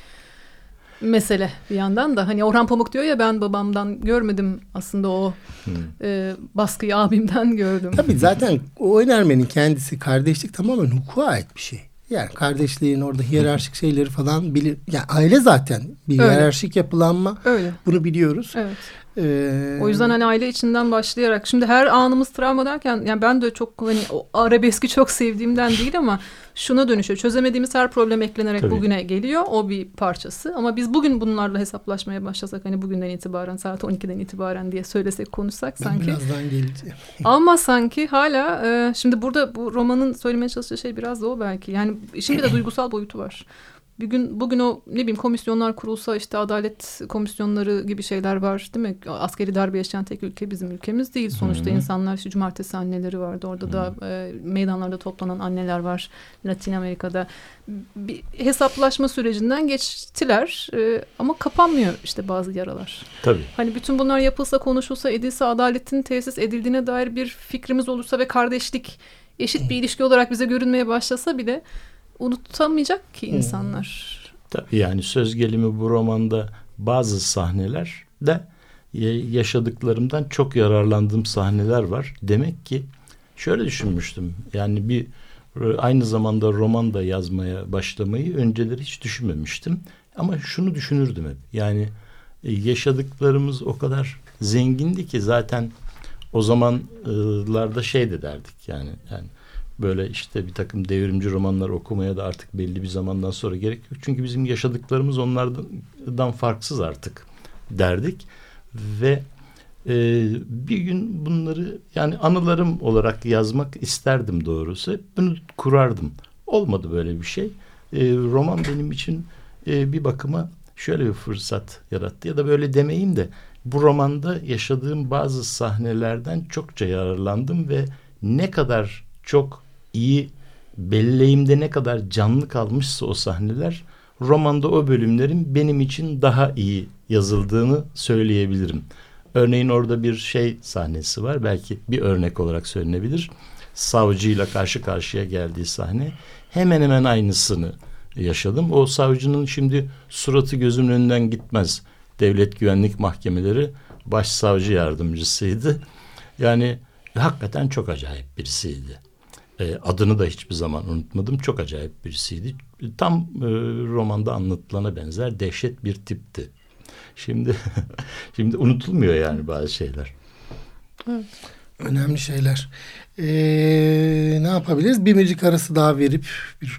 mesele bir yandan da. Hani Orhan Pamuk diyor ya ben babamdan görmedim aslında o hmm. e, baskıyı abimden gördüm. Tabii zaten o önermenin kendisi kardeşlik tamamen hukuka ait bir şey. Yani kardeşliğin orada hiyerarşik şeyleri falan bilir. Yani aile zaten bir Öyle. hiyerarşik yapılanma. Öyle. Bunu biliyoruz. Evet. Ee, o yüzden hani aile içinden başlayarak şimdi her anımız travma derken yani ben de çok hani o arabeski çok sevdiğimden değil ama şuna dönüşüyor. Çözemediğimiz her problem eklenerek Tabii. bugüne geliyor. O bir parçası. Ama biz bugün bunlarla hesaplaşmaya başlasak hani bugünden itibaren saat 12'den itibaren diye söylesek konuşsak ben sanki. birazdan geleceğim. (laughs) ama sanki hala e, şimdi burada bu romanın söylemeye çalıştığı şey biraz da o belki. Yani şimdi de duygusal boyutu var. Bugün bugün o ne bileyim komisyonlar kurulsa işte adalet komisyonları gibi şeyler var değil mi? Askeri darbe yaşayan tek ülke bizim ülkemiz değil. Sonuçta Hı-hı. insanlar işte cumartesi anneleri vardı. Orada Hı-hı. da e, meydanlarda toplanan anneler var Latin Amerika'da. Bir hesaplaşma sürecinden geçtiler e, ama kapanmıyor işte bazı yaralar. Tabii. Hani bütün bunlar yapılsa, konuşulsa, edilse, adaletin tesis edildiğine dair bir fikrimiz olursa ve kardeşlik eşit bir ilişki olarak bize görünmeye başlasa bile unutamayacak ki insanlar. Tabii yani söz gelimi bu romanda bazı sahneler de yaşadıklarımdan çok yararlandığım sahneler var. Demek ki şöyle düşünmüştüm. Yani bir aynı zamanda roman da yazmaya başlamayı önceleri hiç düşünmemiştim. Ama şunu düşünürdüm hep. Yani e, yaşadıklarımız o kadar zengindi ki zaten o zamanlarda şey de derdik yani yani böyle işte bir takım devrimci romanlar okumaya da artık belli bir zamandan sonra gerek yok. Çünkü bizim yaşadıklarımız onlardan farksız artık derdik ve e, bir gün bunları yani anılarım olarak yazmak isterdim doğrusu. Bunu kurardım. Olmadı böyle bir şey. E, roman benim için e, bir bakıma şöyle bir fırsat yarattı ya da böyle demeyeyim de bu romanda yaşadığım bazı sahnelerden çokça yararlandım ve ne kadar çok iyi belleğimde ne kadar canlı kalmışsa o sahneler romanda o bölümlerin benim için daha iyi yazıldığını söyleyebilirim. Örneğin orada bir şey sahnesi var. Belki bir örnek olarak söylenebilir. Savcıyla karşı karşıya geldiği sahne. Hemen hemen aynısını yaşadım. O savcının şimdi suratı gözümün önünden gitmez. Devlet Güvenlik Mahkemeleri başsavcı yardımcısıydı. Yani hakikaten çok acayip birisiydi. E, adını da hiçbir zaman unutmadım. Çok acayip birisiydi. Tam e, romanda anlatılana benzer dehşet bir tipti. Şimdi (laughs) şimdi unutulmuyor yani bazı şeyler. Evet. Önemli şeyler. Ee, ne yapabiliriz? Bir müzik arası daha verip bir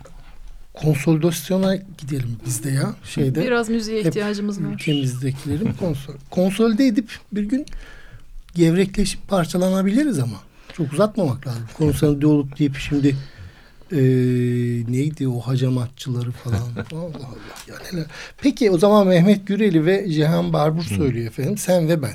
konsolidasyona gidelim biz de ya. Şeyde, Biraz müziğe ihtiyacımız var. Ülkemizdekilerin konsol, konsolde edip bir gün gevrekleşip parçalanabiliriz ama. Çok uzatmamak lazım. Konsolide olup deyip şimdi e, neydi o hacamatçıları falan. (laughs) Allah Allah. Yani, peki o zaman Mehmet Güreli ve Cihan Barbur söylüyor efendim. Sen ve ben.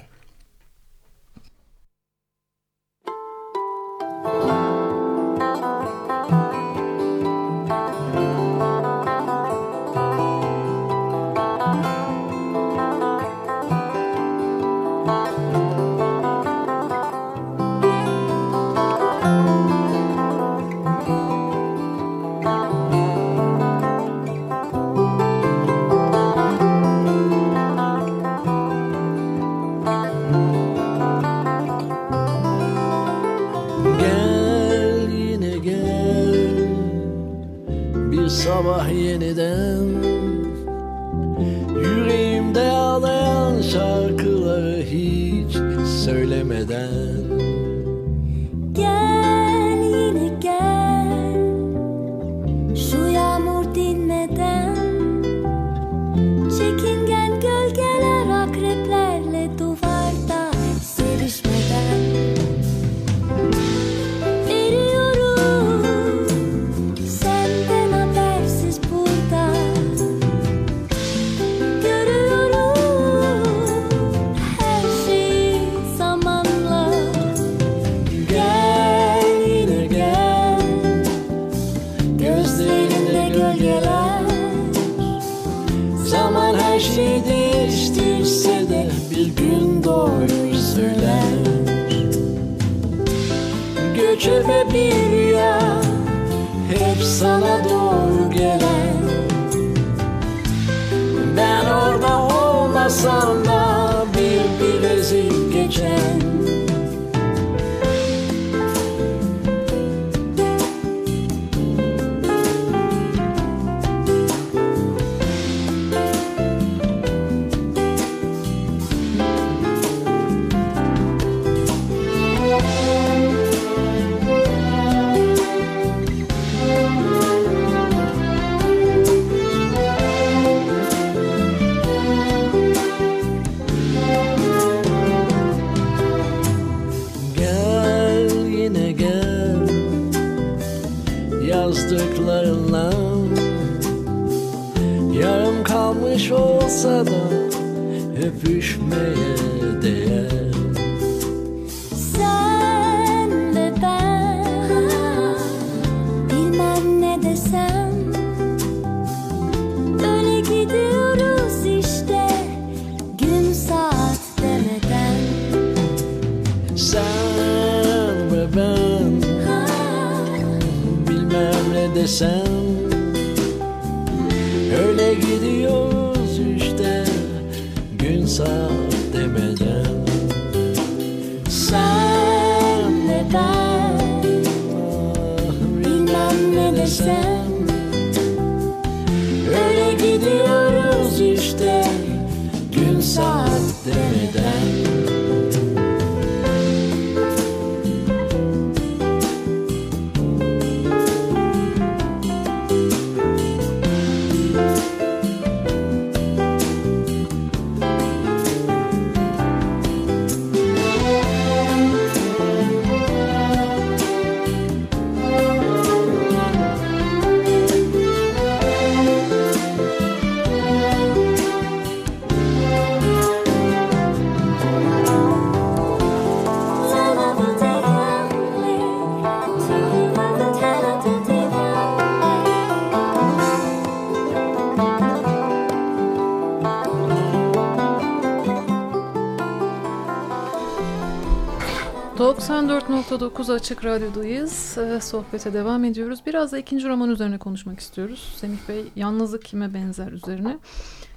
...94.9 Açık Radyo'dayız. Ee, sohbete devam ediyoruz. Biraz da ikinci roman üzerine konuşmak istiyoruz. Semih Bey, Yalnızlık Kime Benzer üzerine.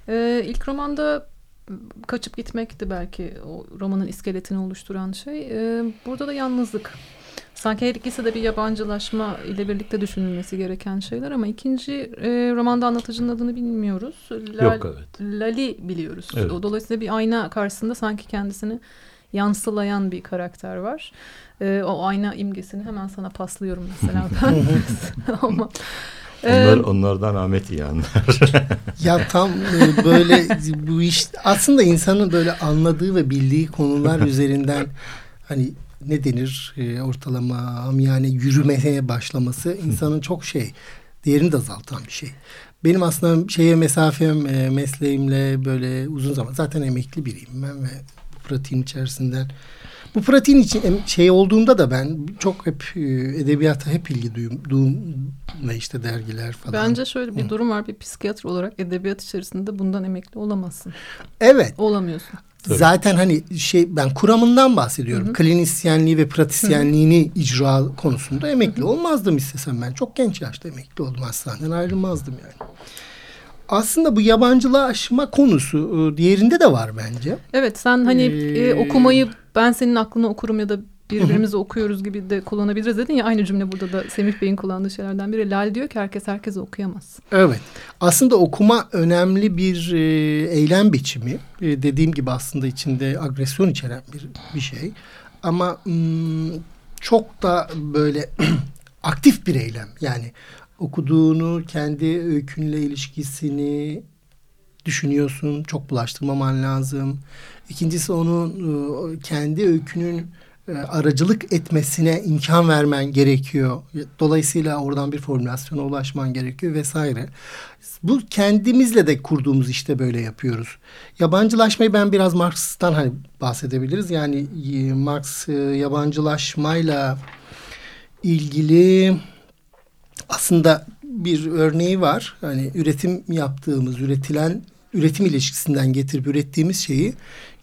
Ee, ilk romanda kaçıp gitmekti belki o romanın iskeletini oluşturan şey. Ee, burada da yalnızlık. Sanki her ikisi de bir yabancılaşma ile birlikte düşünülmesi gereken şeyler ama ikinci e, romanda anlatıcının adını bilmiyoruz. Lal, Yok evet. Lali biliyoruz. Evet. Dolayısıyla bir ayna karşısında sanki kendisini yansılayan bir karakter var. E, o ayna imgesini hemen sana paslıyorum mesela ben. (laughs) (laughs) Ama onlar, onlardan Ahmet iyi anlar. (laughs) ya tam e, böyle bu iş aslında insanın böyle anladığı ve bildiği konular üzerinden hani ne denir e, ortalama yani yürümeye başlaması insanın çok şey değerini de azaltan bir şey. Benim aslında şeye mesafem e, mesleğimle böyle uzun zaman zaten emekli biriyim ben ve pratiğin içerisinden. Bu pratiğin için şey olduğunda da ben çok hep e, edebiyata hep ilgi duyduğum ve işte dergiler falan. Bence şöyle bir Hı. durum var. Bir psikiyatr olarak edebiyat içerisinde bundan emekli olamazsın. Evet. Olamıyorsun. Tabii. Zaten hani şey ben kuramından bahsediyorum. Hı hı. Klinisyenliği ve pratisyenliğini hı hı. icra konusunda emekli hı hı. olmazdım istesem ben. Çok genç yaşta emekli oldum hastaneden ayrılmazdım yani aslında bu yabancılaşma konusu e, diğerinde de var bence. Evet sen hani ee, e, okumayı ben senin aklını okurum ya da birbirimizi okuyoruz gibi de kullanabiliriz dedin ya aynı cümle burada da Semih Bey'in kullandığı şeylerden biri. Lal diyor ki herkes herkese okuyamaz. Evet. Aslında okuma önemli bir e, eylem biçimi. E, dediğim gibi aslında içinde agresyon içeren bir bir şey. Ama m, çok da böyle (clears throat) aktif bir eylem. Yani okuduğunu, kendi öykünle ilişkisini düşünüyorsun. Çok bulaştırmaman lazım. İkincisi onun e, kendi öykünün e, aracılık etmesine imkan vermen gerekiyor. Dolayısıyla oradan bir formülasyona ulaşman gerekiyor vesaire. Bu kendimizle de kurduğumuz işte böyle yapıyoruz. Yabancılaşmayı ben biraz Marx'tan hani bahsedebiliriz. Yani e, Marx yabancılaşmayla ilgili aslında bir örneği var. Hani üretim yaptığımız, üretilen üretim ilişkisinden getirip ürettiğimiz şeyi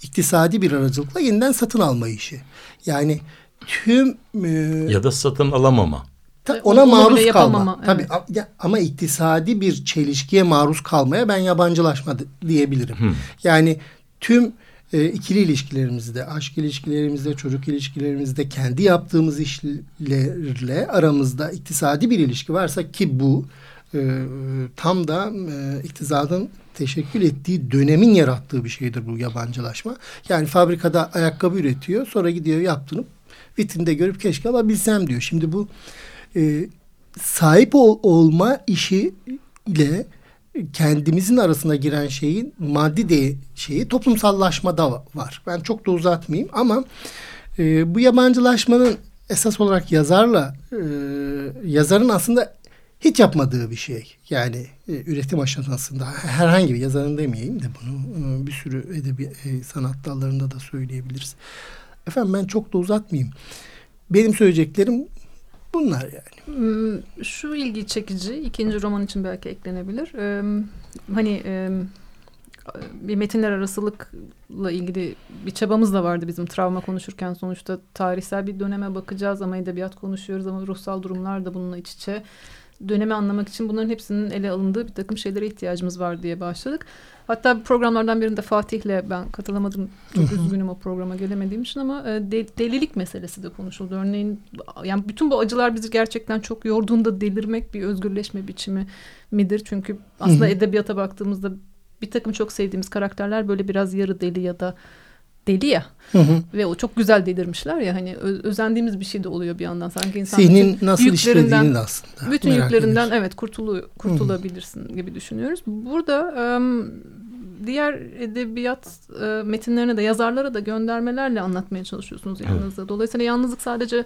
iktisadi bir aracılıkla yeniden satın alma işi. Yani tüm e, ya da satın alamama. Ta, ona Onu maruz kalma. Tabii evet. ama iktisadi bir çelişkiye maruz kalmaya ben yabancılaşma diyebilirim. Hmm. Yani tüm e, ikili ilişkilerimizde, aşk ilişkilerimizde, çocuk ilişkilerimizde, kendi yaptığımız işlerle aramızda iktisadi bir ilişki varsa ki bu e, tam da e, iktisadın teşekkül ettiği dönemin yarattığı bir şeydir bu yabancılaşma. Yani fabrikada ayakkabı üretiyor, sonra gidiyor yaptığını vitrinde görüp keşke alabilsem diyor. Şimdi bu e, sahip ol, olma işi ile kendimizin arasına giren şeyin maddi de şeyi toplumsallaşmada var. Ben çok da uzatmayayım ama e, bu yabancılaşmanın esas olarak yazarla e, yazarın aslında hiç yapmadığı bir şey. Yani e, üretim aşamasında herhangi bir yazarın demeyeyim de bunu e, bir sürü edebi e, sanat dallarında da söyleyebiliriz. Efendim ben çok da uzatmayayım. Benim söyleyeceklerim Bunlar yani. Hmm, şu ilgi çekici ikinci roman için belki eklenebilir. Ee, hani e, bir metinler arasılıkla ilgili bir çabamız da vardı bizim travma konuşurken sonuçta tarihsel bir döneme bakacağız ama edebiyat konuşuyoruz ama ruhsal durumlar da bununla iç içe. Dönemi anlamak için bunların hepsinin ele alındığı bir takım şeylere ihtiyacımız var diye başladık. Hatta programlardan birinde Fatih'le ben katılamadım. Çok üzgünüm o programa gelemediğim için ama e, de, delilik meselesi de konuşuldu. Örneğin yani bütün bu acılar bizi gerçekten çok yorduğunda delirmek bir özgürleşme biçimi midir? Çünkü aslında edebiyata baktığımızda bir takım çok sevdiğimiz karakterler böyle biraz yarı deli ya da deli ya. Hı hı. Ve o çok güzel delirmişler ya hani özendiğimiz bir şey de oluyor bir yandan sanki insan Zihnin bütün nasıl yüklerinden- aslında bütün merak yüklerinden ediyoruz. evet kurtulu kurtulabilirsin gibi düşünüyoruz. Burada em, diğer edebiyat e, metinlerine de yazarlara da göndermelerle anlatmaya çalışıyorsunuz yalnızlığı. Dolayısıyla yalnızlık sadece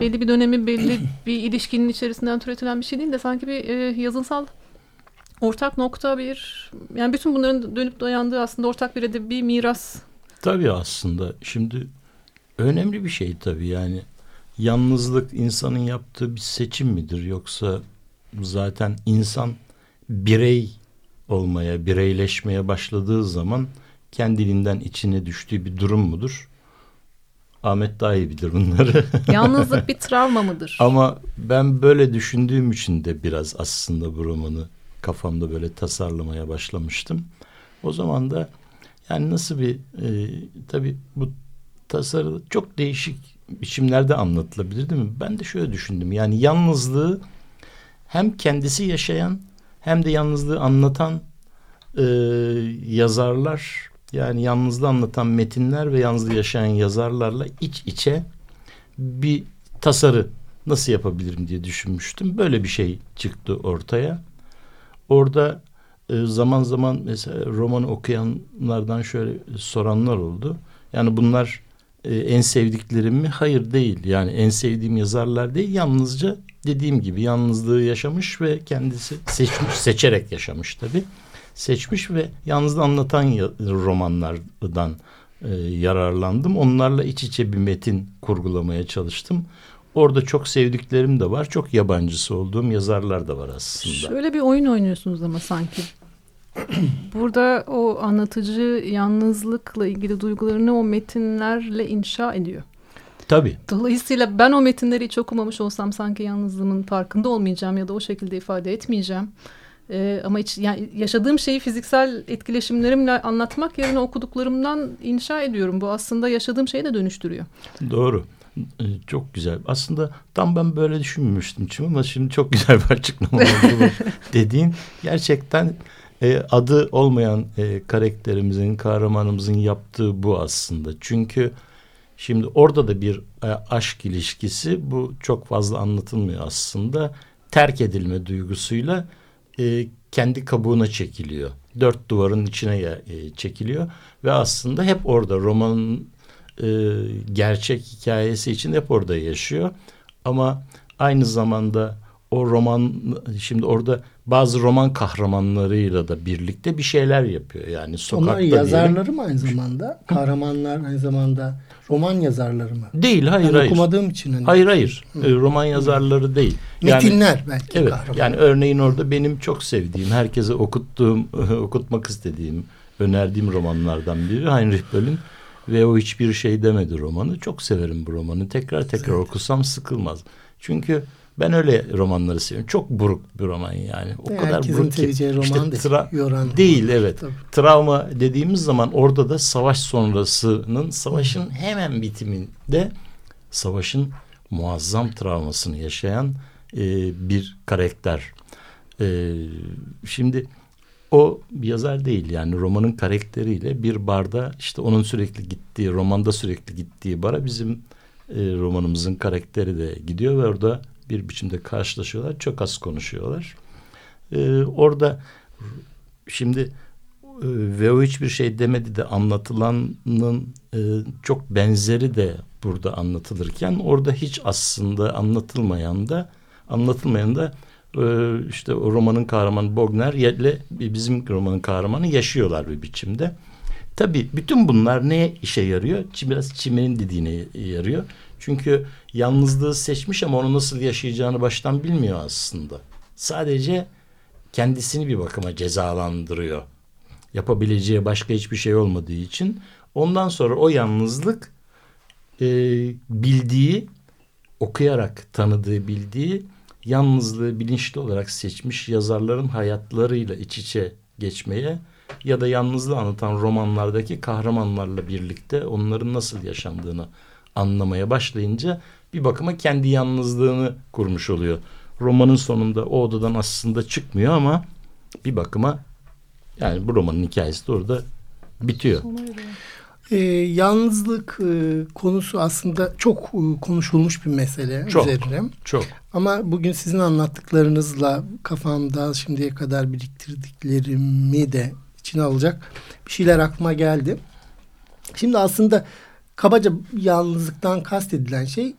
belli bir dönemi belli (clears throat) bir ilişkinin içerisinden türetilen bir şey değil de sanki bir e, yazınsal ortak nokta bir yani bütün bunların dönüp dayandığı aslında ortak bir edebi miras. Tabii aslında şimdi önemli bir şey tabii yani yalnızlık insanın yaptığı bir seçim midir yoksa zaten insan birey olmaya, bireyleşmeye başladığı zaman kendiliğinden içine düştüğü bir durum mudur? Ahmet daha iyi bilir bunları. (laughs) Yalnızlık bir travma mıdır? Ama ben böyle düşündüğüm için de biraz aslında bu romanı kafamda böyle tasarlamaya başlamıştım. O zaman da yani nasıl bir e, tabii bu tasarı çok değişik biçimlerde anlatılabilir değil mi? Ben de şöyle düşündüm. Yani yalnızlığı hem kendisi yaşayan hem de yalnızlığı anlatan e, yazarlar yani yalnızlığı anlatan metinler ve yalnızlığı yaşayan yazarlarla iç içe bir tasarı nasıl yapabilirim diye düşünmüştüm. Böyle bir şey çıktı ortaya. Orada zaman zaman mesela romanı okuyanlardan şöyle soranlar oldu. Yani bunlar e, en sevdiklerim mi? Hayır değil. Yani en sevdiğim yazarlar değil. Yalnızca dediğim gibi yalnızlığı yaşamış ve kendisi seçmiş, (laughs) seçerek yaşamış tabii. Seçmiş ve yalnızlığı anlatan romanlardan e, yararlandım. Onlarla iç içe bir metin kurgulamaya çalıştım. Orada çok sevdiklerim de var. Çok yabancısı olduğum yazarlar da var aslında. Şöyle bir oyun oynuyorsunuz ama sanki. (clears throat) Burada o anlatıcı yalnızlıkla ilgili duygularını o metinlerle inşa ediyor. Tabii. Dolayısıyla ben o metinleri hiç okumamış olsam sanki yalnızlığımın farkında olmayacağım ya da o şekilde ifade etmeyeceğim. Ee, ama hiç, yani yaşadığım şeyi fiziksel etkileşimlerimle anlatmak yerine okuduklarımdan inşa ediyorum. Bu aslında yaşadığım şeyi de dönüştürüyor. Doğru. Ee, Çok güzel. Aslında tam ben böyle düşünmemiştim için ama şimdi çok güzel bir açıklama oldu (laughs) dediğin. Gerçekten e, adı olmayan e, karakterimizin, kahramanımızın yaptığı bu aslında. Çünkü şimdi orada da bir e, aşk ilişkisi bu çok fazla anlatılmıyor aslında. Terk edilme duygusuyla e, kendi kabuğuna çekiliyor. Dört duvarın içine e, çekiliyor ve aslında hep orada romanın e, gerçek hikayesi için hep orada yaşıyor. Ama aynı zamanda o roman şimdi orada bazı roman kahramanlarıyla da birlikte bir şeyler yapıyor. Yani sokakta Onlar diyelim. yazarları mı aynı zamanda? Kahramanlar aynı zamanda roman yazarları mı? Değil hayır ben hayır. okumadığım için hani. Hayır hayır. E, roman yazarları değil. Yani- Metinler belki Evet kahraman. yani örneğin orada benim çok sevdiğim, herkese okuttuğum, (laughs) okutmak istediğim, önerdiğim romanlardan biri Heinrich Böll'ün ve o hiçbir şey demedi romanı. Çok severim bu romanı. Tekrar tekrar okusam sıkılmaz. Çünkü ben öyle romanları seviyorum. Çok buruk bir roman yani. O kadar Herkesin buruk ki. roman İşte değil. tra- Yoran. Değil evet. Tabii. Travma dediğimiz zaman orada da savaş sonrasının savaşın hemen bitiminde savaşın muazzam travmasını yaşayan e, bir karakter. E, şimdi o bir yazar değil yani romanın karakteriyle bir barda işte onun sürekli gittiği romanda sürekli gittiği bara bizim e, romanımızın karakteri de gidiyor ve orada bir biçimde karşılaşıyorlar çok az konuşuyorlar. E, orada şimdi e, ve o hiçbir şey demedi de anlatılanın e, çok benzeri de burada anlatılırken orada hiç aslında anlatılmayan da anlatılmayan da işte o romanın kahramanı Bogner ile bizim romanın kahramanı yaşıyorlar bir biçimde. Tabii bütün bunlar neye işe yarıyor? Biraz çimenin dediğine yarıyor. Çünkü yalnızlığı seçmiş ama onu nasıl yaşayacağını baştan bilmiyor aslında. Sadece kendisini bir bakıma cezalandırıyor. Yapabileceği başka hiçbir şey olmadığı için. Ondan sonra o yalnızlık e, bildiği, okuyarak tanıdığı bildiği yalnızlığı bilinçli olarak seçmiş yazarların hayatlarıyla iç içe geçmeye ya da yalnızlığı anlatan romanlardaki kahramanlarla birlikte onların nasıl yaşandığını anlamaya başlayınca bir bakıma kendi yalnızlığını kurmuş oluyor. Romanın sonunda o odadan aslında çıkmıyor ama bir bakıma yani bu romanın hikayesi de orada bitiyor. Ee, yalnızlık e, konusu aslında çok e, konuşulmuş bir mesele Çok. üzerine. Çok. Ama bugün sizin anlattıklarınızla kafamda şimdiye kadar biriktirdiklerimi de içine alacak bir şeyler aklıma geldi. Şimdi aslında kabaca yalnızlıktan kastedilen şey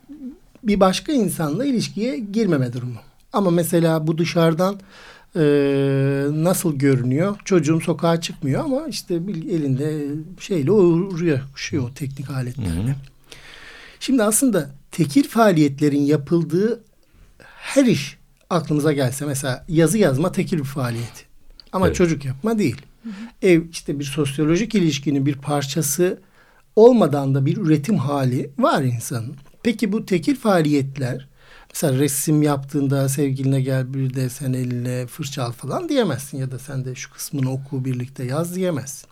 bir başka insanla ilişkiye girmeme durumu. Ama mesela bu dışarıdan e, nasıl görünüyor? Çocuğum sokağa çıkmıyor ama işte bir elinde şeyle uğruyor, uçuyor o teknik aletlerle. Hı hı. Şimdi aslında tekil faaliyetlerin yapıldığı her iş aklımıza gelse mesela yazı yazma tekil bir faaliyet. Ama Evet. çocuk yapma değil. Ev işte bir sosyolojik ilişkinin bir parçası olmadan da bir üretim hali var insanın. Peki bu tekil faaliyetler mesela resim yaptığında sevgiline gel bir de sen eline fırça al falan diyemezsin ya da sen de şu kısmını oku birlikte yaz diyemezsin.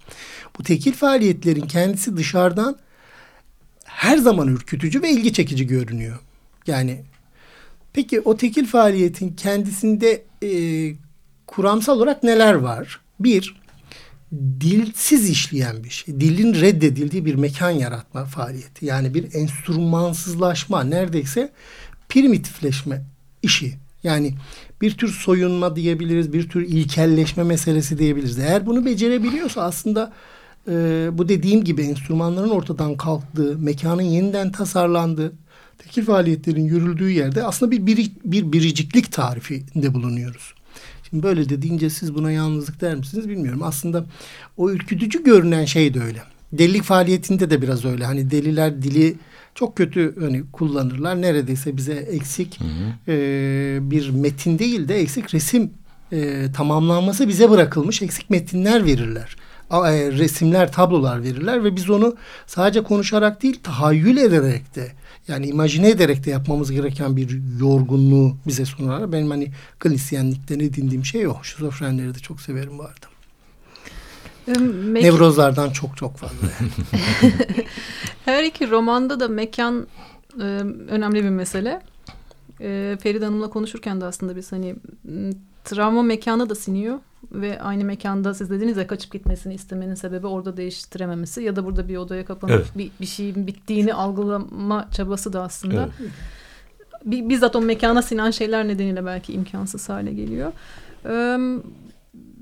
Bu tekil faaliyetlerin kendisi dışarıdan her zaman ürkütücü ve ilgi çekici görünüyor. Yani peki o tekil faaliyetin kendisinde e, kuramsal olarak neler var? Bir, dilsiz işleyen bir şey. Dilin reddedildiği bir mekan yaratma faaliyeti. Yani bir enstrümansızlaşma, neredeyse primitifleşme işi. Yani bir tür soyunma diyebiliriz, bir tür ilkelleşme meselesi diyebiliriz. Eğer bunu becerebiliyorsa aslında e, bu dediğim gibi enstrümanların ortadan kalktığı, mekanın yeniden tasarlandığı, tekil faaliyetlerin yürüldüğü yerde aslında bir, biri, bir biriciklik tarifinde bulunuyoruz. Şimdi böyle de deyince siz buna yalnızlık der misiniz bilmiyorum. Aslında o ürkütücü görünen şey de öyle. Delilik faaliyetinde de biraz öyle. Hani deliler dili çok kötü hani kullanırlar. Neredeyse bize eksik e, bir metin değil de eksik resim e, tamamlanması bize bırakılmış eksik metinler verirler. A- e, resimler, tablolar verirler ve biz onu sadece konuşarak değil tahayyül ederek de yani imajine ederek de yapmamız gereken bir yorgunluğu bize sunarlar. Benim hani klinisyenlikten edindiğim şey o. Şizofrenleri de çok severim bu arada. Mek- Nevrozlardan çok çok fazla. (laughs) Her iki romanda da mekan e, önemli bir mesele. E, Feride Hanım'la konuşurken de aslında biz hani travma mekanı da siniyor ve aynı mekanda siz dediniz ya kaçıp gitmesini istemenin sebebi orada değiştirememesi ya da burada bir odaya kapanıp Evet. bir, bir şeyin bittiğini algılama çabası da aslında. Evet. Bi- bizzat o mekana sinen şeyler nedeniyle belki imkansız hale geliyor.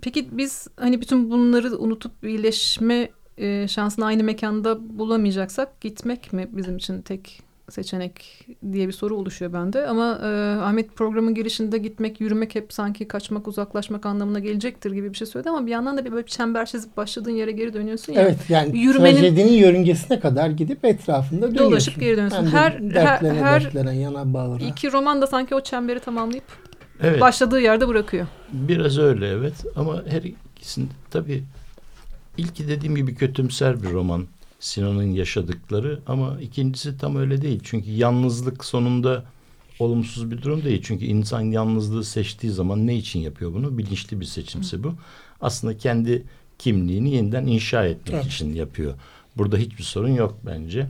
Peki biz hani bütün bunları unutup iyileşme e, şansını aynı mekanda bulamayacaksak gitmek mi bizim için tek seçenek diye bir soru oluşuyor bende. Ama e, Ahmet programın girişinde gitmek, yürümek hep sanki kaçmak, uzaklaşmak anlamına gelecektir gibi bir şey söyledi ama bir yandan da bir böyle çember çizip başladığın yere geri dönüyorsun ya. evet yani Yürümenin- trajedinin yörüngesine kadar gidip etrafında dönüyorsun. Dolaşıp geri dönüyorsun. Hem Her- dertlene her- dertlene yana bağıra. İki roman da sanki o çemberi tamamlayıp Evet. başladığı yerde bırakıyor. Biraz öyle evet ama her ikisinde tabii ilki dediğim gibi kötümser bir roman Sinan'ın yaşadıkları ama ikincisi tam öyle değil. Çünkü yalnızlık sonunda olumsuz bir durum değil. Çünkü insan yalnızlığı seçtiği zaman ne için yapıyor bunu? Bilinçli bir seçimse bu. Aslında kendi kimliğini yeniden inşa etmek Evet. için yapıyor. Burada hiçbir sorun yok bence.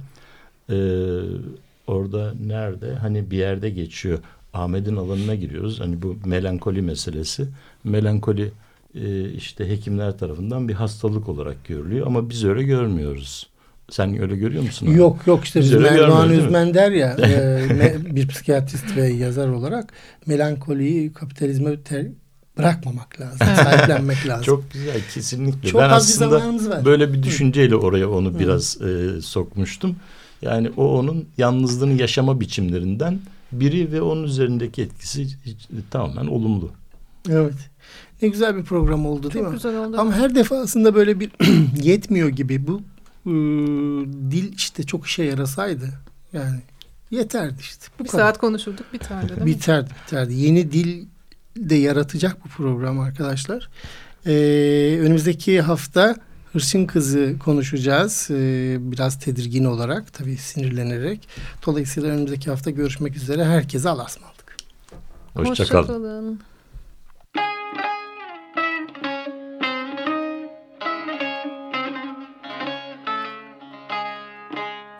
Ee, orada nerede? Hani bir yerde geçiyor. Ahmet'in alanına giriyoruz. Hani bu melankoli meselesi. Melankoli e, işte hekimler tarafından bir hastalık olarak görülüyor ama biz öyle görmüyoruz. Sen öyle görüyor musun? abi? Yok yok işte Biz değil mi? Üzmen der ya (laughs) e, me- bir psikiyatrist ve yazar olarak melankoliyi kapitalizme ter- bırakmamak lazım. Sahiplenmek lazım. Çok güzel kesinlikle. Çok ben az bir aslında zamanımız var. böyle bir düşünceyle oraya onu biraz e, sokmuştum. Yani o onun yalnızlığını yaşama biçimlerinden biri ve onun üzerindeki etkisi hiç- tamamen olumlu. Evet. Ne güzel bir program oldu değil Çok mi? güzel oldu. Ama her defasında böyle bir (clears throat) yetmiyor gibi bu e, dil işte çok işe yarasaydı yani yeterdi işte. Bu bir kadar. saat konuşurduk biterdi değil mi? Biterdi biterdi. Yeni dil de yaratacak bu program arkadaşlar. Ee, önümüzdeki hafta Hırçın Kızı konuşacağız. Ee, biraz tedirgin olarak tabii sinirlenerek. Dolayısıyla önümüzdeki hafta görüşmek üzere. Herkese Allah'a ısmarladık. Hoşçakalın. Hoşça kalın.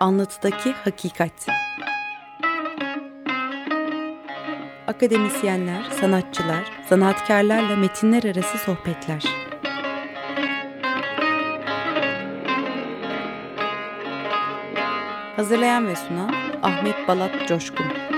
Anlatıdaki hakikat. Akademisyenler, sanatçılar, sanatkarlarla metinler arası sohbetler. Hazırlayan ve sunan Ahmet Balat Coşkun.